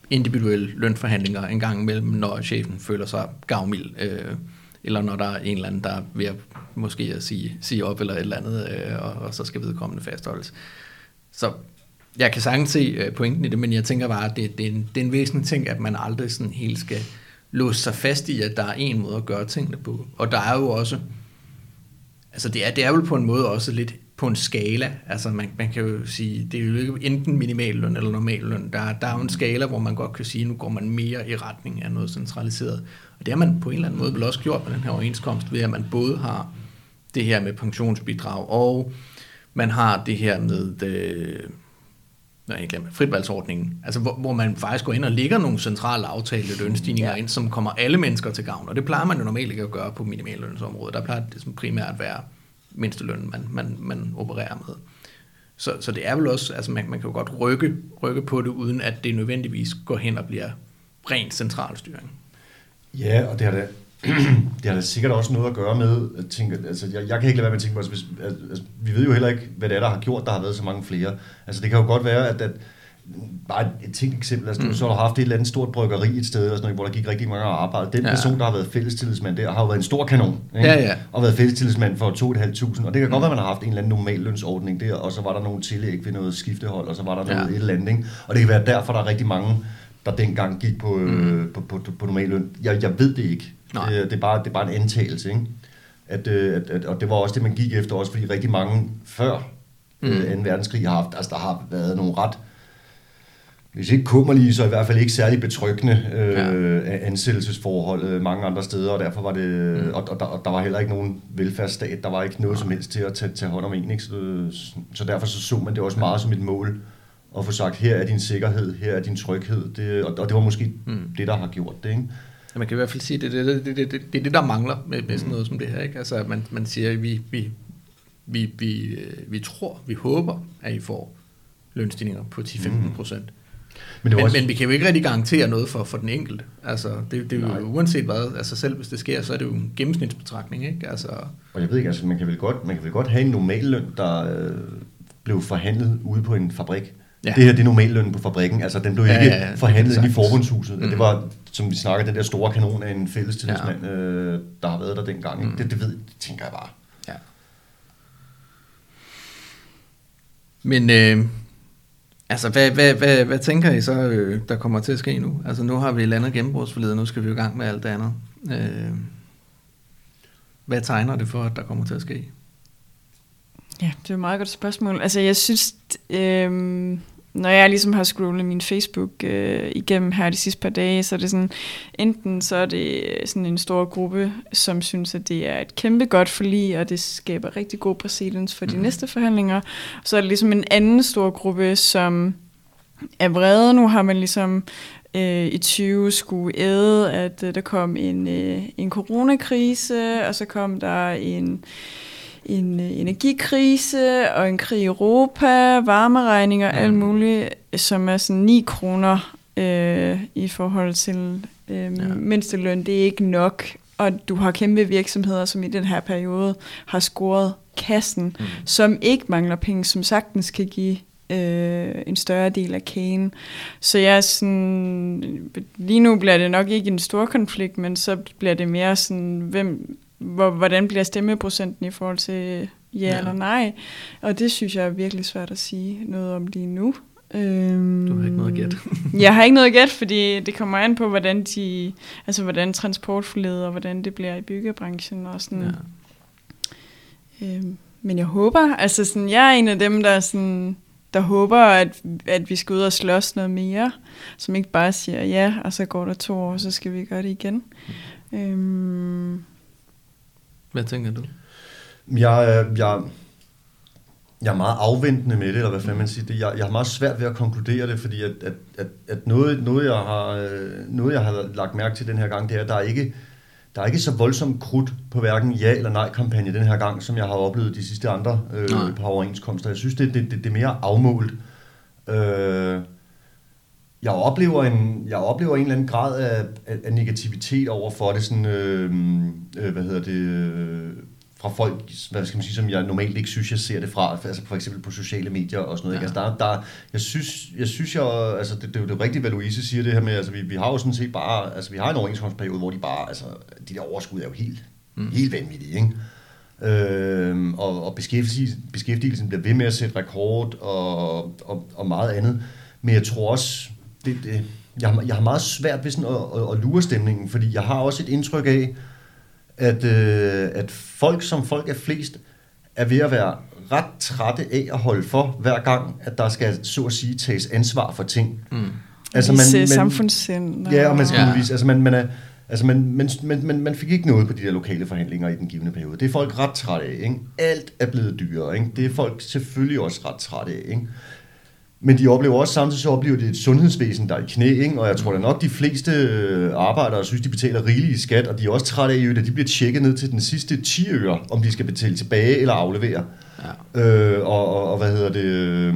individuelle lønforhandlinger en gang imellem, når chefen føler sig gavmild, øh, eller når der er en eller anden, der er ved at måske at sige, sige op eller et eller andet, øh, og, og så skal vedkommende fastholdes. Så jeg kan sagtens se øh, pointen i det, men jeg tænker bare, at det, det, er, en, det er en væsentlig ting, at man aldrig sådan helt skal låse sig fast i, at der er en måde at gøre tingene på. Og der er jo også, altså det er, det er vel på en måde også lidt på en skala. Altså man, man kan jo sige, det er jo ikke enten minimalløn eller normalløn. Der, der er jo en skala, hvor man godt kan sige, nu går man mere i retning af noget centraliseret. Og det har man på en eller anden måde vel også gjort med den her overenskomst, ved at man både har det her med pensionsbidrag, og man har det her med det, øh, nej, jeg glemmer, fritvalgsordningen, altså hvor, hvor man faktisk går ind og lægger nogle centrale aftalte lønstigninger ja. ind, som kommer alle mennesker til gavn, og det plejer man jo normalt ikke at gøre på minimallønsområdet. Der plejer det som primært at være mindsteløn, man, man, man opererer med. Så, så det er vel også, altså man, man kan jo godt rykke, rykke på det, uden at det nødvendigvis går hen og bliver rent centralstyring. Ja, og det har da, (clears throat) det har da sikkert også noget at gøre med, at tænke, altså jeg, jeg kan ikke lade være med at tænke på, altså, altså, vi ved jo heller ikke, hvad det er, der har gjort, der har været så mange flere. Altså det kan jo godt være, at, at bare et tænkt eksempel, altså, mm. så har du haft et eller andet stort bryggeri et sted, eller sådan noget, hvor der gik rigtig mange arbejde. Den ja. person, der har været fællestillidsmand der, har jo været en stor kanon, ikke? Ja, ja. og været fællestillidsmand for 2.500, og det kan mm. godt være, man har haft en eller anden normallønsordning der, og så var der nogle tillæg ved noget skiftehold, og så var der noget ja. et eller andet, ikke? og det kan være derfor, der er rigtig mange, der dengang gik på, mm. øh, på, på, på, på normalløn. Jeg, jeg ved det ikke. Nej. Det, det, er bare, det er bare en antagelse, ikke? At, øh, at, at, og det var også det, man gik efter, også fordi rigtig mange før mm. øh, 2. verdenskrig har haft, altså der har været nogle ret hvis ikke kummerlige, så i hvert fald ikke særlig betryggende øh, ja. ansættelsesforhold øh, mange andre steder, og derfor var det, mm. og, og, der, og der var heller ikke nogen velfærdsstat, der var ikke noget ja. som helst til at tage, tage hånd om en, ikke? Så, så derfor så, så man det også meget som et mål, at få sagt, her er din sikkerhed, her er din tryghed, det, og, og det var måske mm. det, der har gjort det, ikke? Ja, man kan i hvert fald sige, at det er det, det, det, det, det, det, der mangler med, med sådan noget som det her, ikke? Altså, at man, man siger, at vi, vi, vi, vi, vi tror, vi håber, at I får lønstigninger på 10-15 procent. Mm. Men, det men, også... men vi kan jo ikke rigtig garantere noget for, for den enkelte. Altså, det, det er jo Nej. uanset hvad, altså selv hvis det sker, så er det jo en gennemsnitsbetragtning, ikke? Altså... Og jeg ved ikke, altså man kan vel godt, man kan vel godt have en normal løn, der øh, blev forhandlet ude på en fabrik. Ja. Det her det er normallønnen på fabrikken, altså den blev ikke ja, ja, ja, forhandlet i forbundshuset. Mm. Det var, som vi snakker, den der store kanon af en fælles tillidsmand, ja. øh, der har været der dengang. Mm. Det, det ved, det tænker jeg bare. Ja. Men øh, Altså, hvad, hvad, hvad, hvad tænker I så, øh, der kommer til at ske nu? Altså, nu har vi landet gennembrudsforledet, nu skal vi i gang med alt det andet. Øh, hvad tegner det for, at der kommer til at ske? Ja, det er et meget godt spørgsmål. Altså, jeg synes, øh, når jeg ligesom har scrollet min Facebook øh, igennem her de sidste par dage, så er det sådan, enten så er det sådan en stor gruppe, som synes, at det er et kæmpe godt forlig, og det skaber rigtig god præcedens for de mm. næste forhandlinger. Så er det ligesom en anden stor gruppe, som er vrede. Nu har man ligesom øh, i 20 skulle æde, at øh, der kom en, øh, en coronakrise, og så kom der en en øh, energikrise og en krig i Europa, varmeregninger og alt muligt, som er sådan 9 kroner øh, i forhold til øh, ja. mindsteløn. Det er ikke nok, og du har kæmpe virksomheder, som i den her periode har scoret kassen, mm. som ikke mangler penge, som sagtens kan give øh, en større del af kagen. Så jeg er sådan, lige nu bliver det nok ikke en stor konflikt, men så bliver det mere sådan, hvem, hvor, hvordan bliver stemmeprocenten i forhold til ja, ja eller nej. Og det synes jeg er virkelig svært at sige noget om lige nu. Øhm, du har ikke noget at gætte. jeg har ikke noget at gætte, fordi det kommer an på, hvordan de, altså hvordan transportforledet og hvordan det bliver i byggebranchen og sådan. Ja. Øhm, men jeg håber, altså sådan, jeg er en af dem, der sådan, der håber, at, at vi skal ud og slås noget mere, som ikke bare siger ja, og så går der to år, så skal vi gøre det igen. Mm. Øhm, hvad tænker du? Jeg, jeg, jeg er meget afventende med det, eller hvad fanden man siger. Det, jeg, jeg har meget svært ved at konkludere det, fordi at, at, at, at noget, noget, jeg har, øh, noget, jeg har lagt mærke til den her gang, det er, at der er ikke, der er ikke så voldsomt krudt på hverken ja eller nej kampagne den her gang, som jeg har oplevet de sidste andre øh, par overenskomster. Jeg synes, det, det, det, det er mere afmålt. Øh, jeg oplever en, jeg oplever en eller anden grad af, af, af negativitet over for det, sådan, øh, øh, hvad hedder det, øh, fra folk, hvad skal man sige, som jeg normalt ikke synes, jeg ser det fra, altså for eksempel på sociale medier og sådan noget. Ja. Ikke? Altså der, der, jeg synes, jeg synes jeg, altså det, det, er jo rigtigt, hvad Louise siger det her med, altså vi, vi har jo sådan set bare, altså vi har en overenskomstperiode, hvor de bare, altså de der overskud er jo helt, mm. helt vanvittige, ikke? Øhm, og, og beskæftigelsen, beskæftigelsen bliver ved med at sætte rekord og, og, og meget andet. Men jeg tror også, det, det, jeg, har, jeg har meget svært ved sådan at, at, at lure stemningen, fordi jeg har også et indtryk af, at, øh, at folk, som folk er flest, er ved at være ret trætte af at holde for, hver gang, at der skal, så at sige, tages ansvar for ting. Mm. Altså, man, man, samfundssind. Ja, og man skal ja. vise, altså man, man er, Altså, man, man, man, man, man fik ikke noget på de der lokale forhandlinger i den givende periode. Det er folk ret trætte af. Ikke? Alt er blevet dyrere. Ikke? Det er folk selvfølgelig også ret trætte af. Ikke? Men de oplever også samtidig, så oplever de et sundhedsvæsen, der er i knæ, ikke? og jeg tror da nok, de fleste øh, arbejdere synes, de betaler rigeligt i skat, og de er også trætte af, at de bliver tjekket ned til den sidste 10 øre, om de skal betale tilbage eller aflevere. Ja. Øh, og, og, og hvad hedder det... Øh,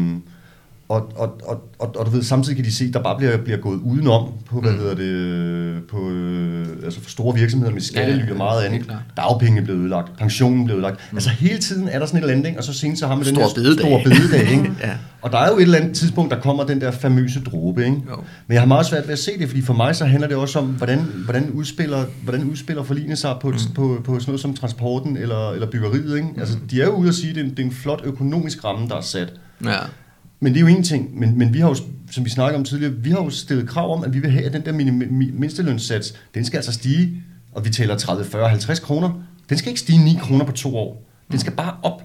og, og, og, og, og du ved, samtidig kan de se, at der bare bliver, bliver gået udenom på, hvad mm. hedder det, på, øh, altså for store virksomheder med skattely ja, og meget andet. Dagpenge blev ødelagt, pensionen blev ødelagt. Mm. Altså hele tiden er der sådan et eller andet, og så senest så har man den her store bededag. Ikke? (laughs) ja. Og der er jo et eller andet tidspunkt, der kommer den der famøse dråbe. Ikke? Jo. Men jeg har meget svært ved at se det, fordi for mig så handler det også om, hvordan, hvordan udspiller, hvordan udspiller forligene sig på, mm. på, på sådan noget som transporten eller, eller byggeriet. Ikke? Altså, mm. de er jo ude at sige, at det er en, det er en flot økonomisk ramme, der er sat. Ja. Men det er jo en ting, men, men vi har jo, som vi snakkede om tidligere, vi har jo stillet krav om, at vi vil have, at den der mindstelønssats, den skal altså stige, og vi taler 30, 40, 50 kroner. Den skal ikke stige 9 kroner på to år. Den skal bare op.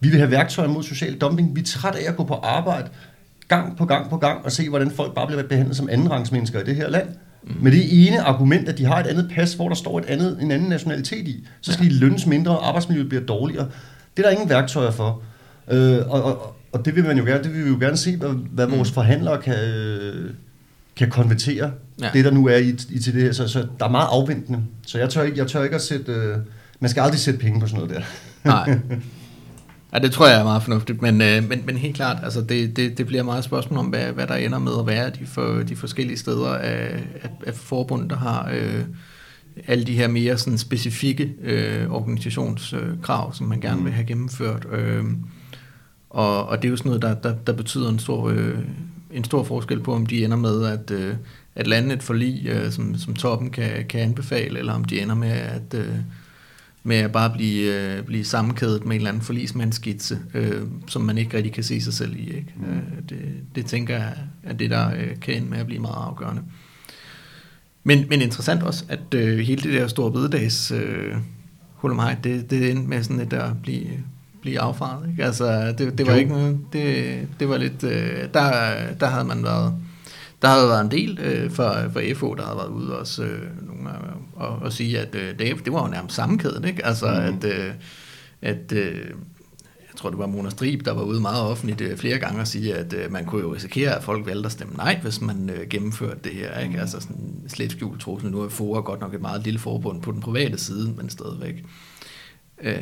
Vi vil have værktøjer mod social dumping. Vi er trætte af at gå på arbejde gang på gang på gang og se, hvordan folk bare bliver behandlet som andenrangsmennesker i det her land. Mm. Med det ene argument, at de har et andet pas, hvor der står et andet, en anden nationalitet i, så skal ja. de lønnes mindre, og arbejdsmiljøet bliver dårligere. Det er der ingen værktøjer for. Øh, og, og, og det vil man jo gerne, det vil vi jo gerne se, hvad, hvad mm. vores forhandlere kan, kan konvertere ja. det, der nu er i, i til det her. Så, så der er meget afventende. Så jeg tør ikke, jeg tør ikke at sætte... Øh, man skal aldrig sætte penge på sådan noget der. Nej. (laughs) Ja, det tror jeg er meget fornuftigt, men, øh, men, men helt klart, altså det, det, det bliver meget spørgsmål om, hvad, hvad der ender med at være de, for, de forskellige steder af, af, af forbund, der har øh, alle de her mere sådan specifikke øh, organisationskrav, som man gerne mm. vil have gennemført. Øh, og, og det er jo sådan noget, der, der, der betyder en stor, øh, en stor forskel på, om de ender med at, øh, at lande et forlig, øh, som, som toppen kan, kan anbefale, eller om de ender med at, øh, med at bare blive, øh, blive sammenkædet med en eller anden forlismandskitse, øh, som man ikke rigtig kan se sig selv i. Ikke? Mm. Øh, det, det tænker jeg er det, der øh, kan ende med at blive meget afgørende. Men, men interessant også, at øh, hele det der store bededags øh, mig, det, det endte med sådan lidt at blive, blive affaret. Ikke? Altså, det, det var jo. ikke noget, det, det var lidt, øh, der, der havde man været, der havde været en del øh, for, for FO, der havde været ude også, øh, nogle, og, og sige, at øh, det, det var jo nærmest sammenkæden, ikke? Altså, mm. at, øh, at øh, jeg tror, det var Mona Strib, der var ude meget offentligt øh, flere gange og sige, at øh, man kunne jo risikere, at folk valgte at stemme nej, hvis man øh, gennemførte det her. Ikke? Mm. Altså sådan slet skjult trussel. Nu er FOA godt nok et meget lille forbund på den private side, men stadigvæk. Øh,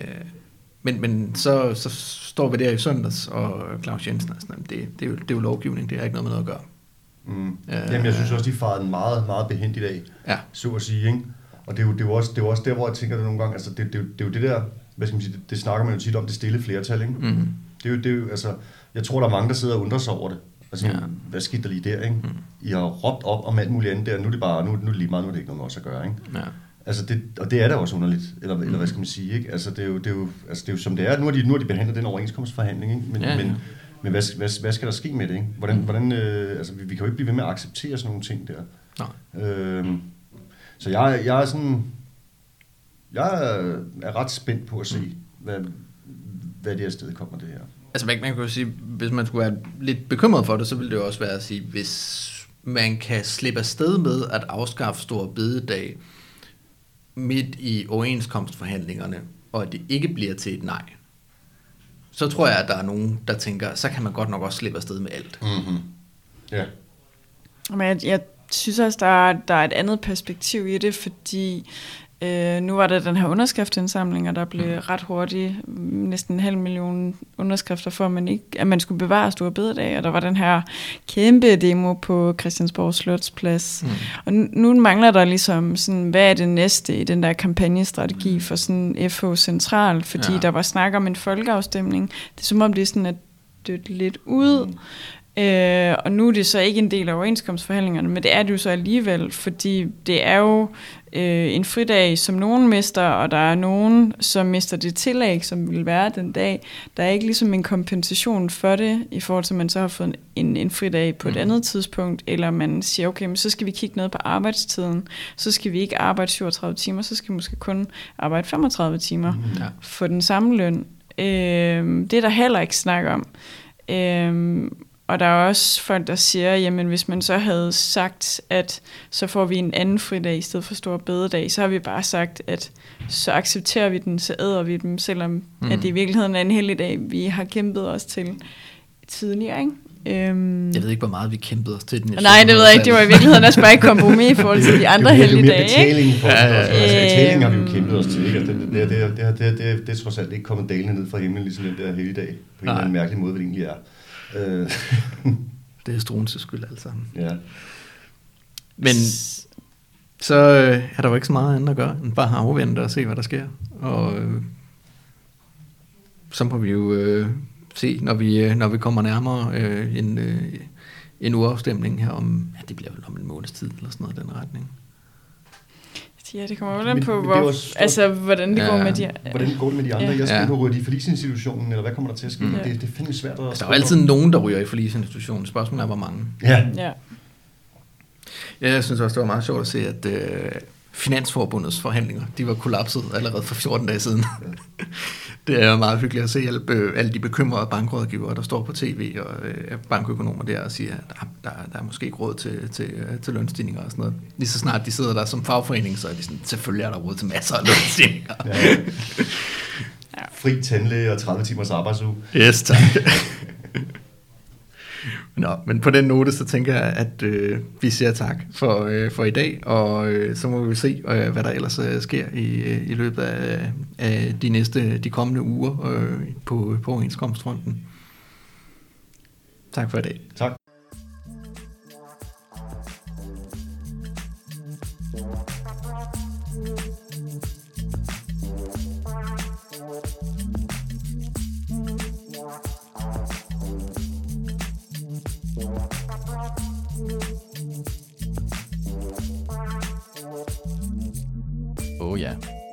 men, men så, så står vi der i søndags, og Claus Jensen er sådan, det, det, er jo, det er jo lovgivning, det har ikke noget med noget at gøre. Mm. Øh, Jamen, jeg synes også, de farede en meget, meget behændt i dag, ja. så at sige. Ikke? Og det er, jo, det, er jo også, det er jo også der, hvor jeg tænker det nogle gange, altså det, det, det, det er jo det der, hvad skal man sige, det, det snakker man jo tit om, det stille flertal. Ikke? Mm. Det, er jo, det er jo, altså, jeg tror, der er mange, der sidder og undrer sig over det. Altså, ja. hvad skete der lige der, ikke? Mm. I har råbt op om alt muligt andet der, nu er det bare, nu, nu er det lige meget, nu er det ikke noget med os at gøre, ikke? Ja. Altså det, og det er da også underligt, eller, mm. eller hvad skal man sige, ikke? Altså det er jo, det er jo, altså det er jo som det er. Nu har de, nu har de behandlet den overenskomstforhandling, ikke? Men, ja, ja. men, men hvad, hvad, hvad skal der ske med det, ikke? Hvordan, mm. hvordan, øh, altså vi, vi kan jo ikke blive ved med at acceptere sådan nogle ting der. Nej. Øhm, så jeg, jeg er sådan, jeg er ret spændt på at se, mm. hvad, hvad det her sted kommer det her. Altså man, man kan jo sige, hvis man skulle være lidt bekymret for det, så ville det jo også være at sige, hvis man kan slippe afsted med at afskaffe stor bededag, midt i overenskomstforhandlingerne, og at det ikke bliver til et nej, så tror jeg, at der er nogen, der tænker, så kan man godt nok også slippe afsted med alt. Mm-hmm. Ja. Men jeg, jeg synes også, der er, der er et andet perspektiv i det, fordi øh, nu var der den her underskriftindsamling, og der blev mm. ret hurtigt næsten en halv million underskrifter for, at man, ikke, at man skulle bevare store bededag, og der var den her kæmpe demo på Christiansborg Slotsplads. Mm. Og nu, nu mangler der ligesom sådan, hvad er det næste i den der kampagnestrategi mm. for sådan FH Central, fordi ja. der var snak om en folkeafstemning. Det er som om, det er sådan at dødt lidt ud. Øh, og nu er det så ikke en del af overenskomstforhandlingerne, men det er det jo så alligevel, fordi det er jo øh, en fridag, som nogen mister, og der er nogen, som mister det tillæg, som vil være den dag. Der er ikke ligesom en kompensation for det, i forhold til, at man så har fået en, en fridag på et mm. andet tidspunkt, eller man siger, okay, men så skal vi kigge ned på arbejdstiden, så skal vi ikke arbejde 37 timer, så skal vi måske kun arbejde 35 timer mm, for den samme løn. Øh, det er der heller ikke snak om. Øh, og der er også folk, der siger, jamen hvis man så havde sagt, at så får vi en anden fridag i stedet for stor bededag, så har vi bare sagt, at så accepterer vi den, så æder vi dem, selvom mm. at det i virkeligheden er en heldig dag, vi har kæmpet os til tidligere. Ikke? Øhm. Jeg ved ikke, hvor meget vi kæmpede os til den. Nej, det ved jeg ikke. Det var i (laughs) virkeligheden også bare et kompromis i forhold til de andre heldige dage. Betaling for ja, ja, ja. Altså, betaling har vi jo kæmpet os til. Ikke? Det, det, det, det, det, det, det, det er trods alt ikke kommet dalende ned fra himlen, ligesom den der heldige dag, på en eller anden mærkelig måde, hvad det egentlig er. Øh. (laughs) det er Struenses skyld alt sammen. Ja. Men så øh, er der jo ikke så meget andet at gøre, end bare afvente og se, hvad der sker. Og øh, så må vi jo øh, se, når vi, øh, når vi kommer nærmere øh, en, øh, en uafstemning her om, ja, det bliver vel om en måneds tid, eller sådan noget i den retning. Ja, det kommer jo på, hvor, også, altså, hvordan det ja, går med de Hvordan går det med de andre? Ja. Jeg skal ja. ryge i forlisinstitutionen, eller hvad kommer der til at ske? Mm. Det, det finder svært at... Altså, der er altid nogen, der ryger i forlisinstitutionen. Spørgsmålet er, hvor mange. Ja. ja. Ja, jeg synes også, det var meget sjovt at se, at øh, Finansforbundets forhandlinger, de var kollapset allerede for 14 dage siden. (laughs) det er meget hyggeligt at se alle, øh, alle de bekymrede bankrådgivere, der står på tv, og øh, bankøkonomer der og siger, at der, der, der er måske ikke råd til, til, øh, til lønstigninger og sådan noget. Lige så snart de sidder der som fagforening, så er de sådan, selvfølgelig er der råd til masser af lønstigninger. ja. (laughs) Fri tandlæge og 30 timers arbejdsuge. Yes, tak. (laughs) Nå, men på den note, så tænker jeg, at øh, vi siger tak for, øh, for i dag, og øh, så må vi se, øh, hvad der ellers øh, sker i, øh, i løbet af, af de næste, de kommende uger øh, på, på overenskomstfronten. Tak for i dag. Tak.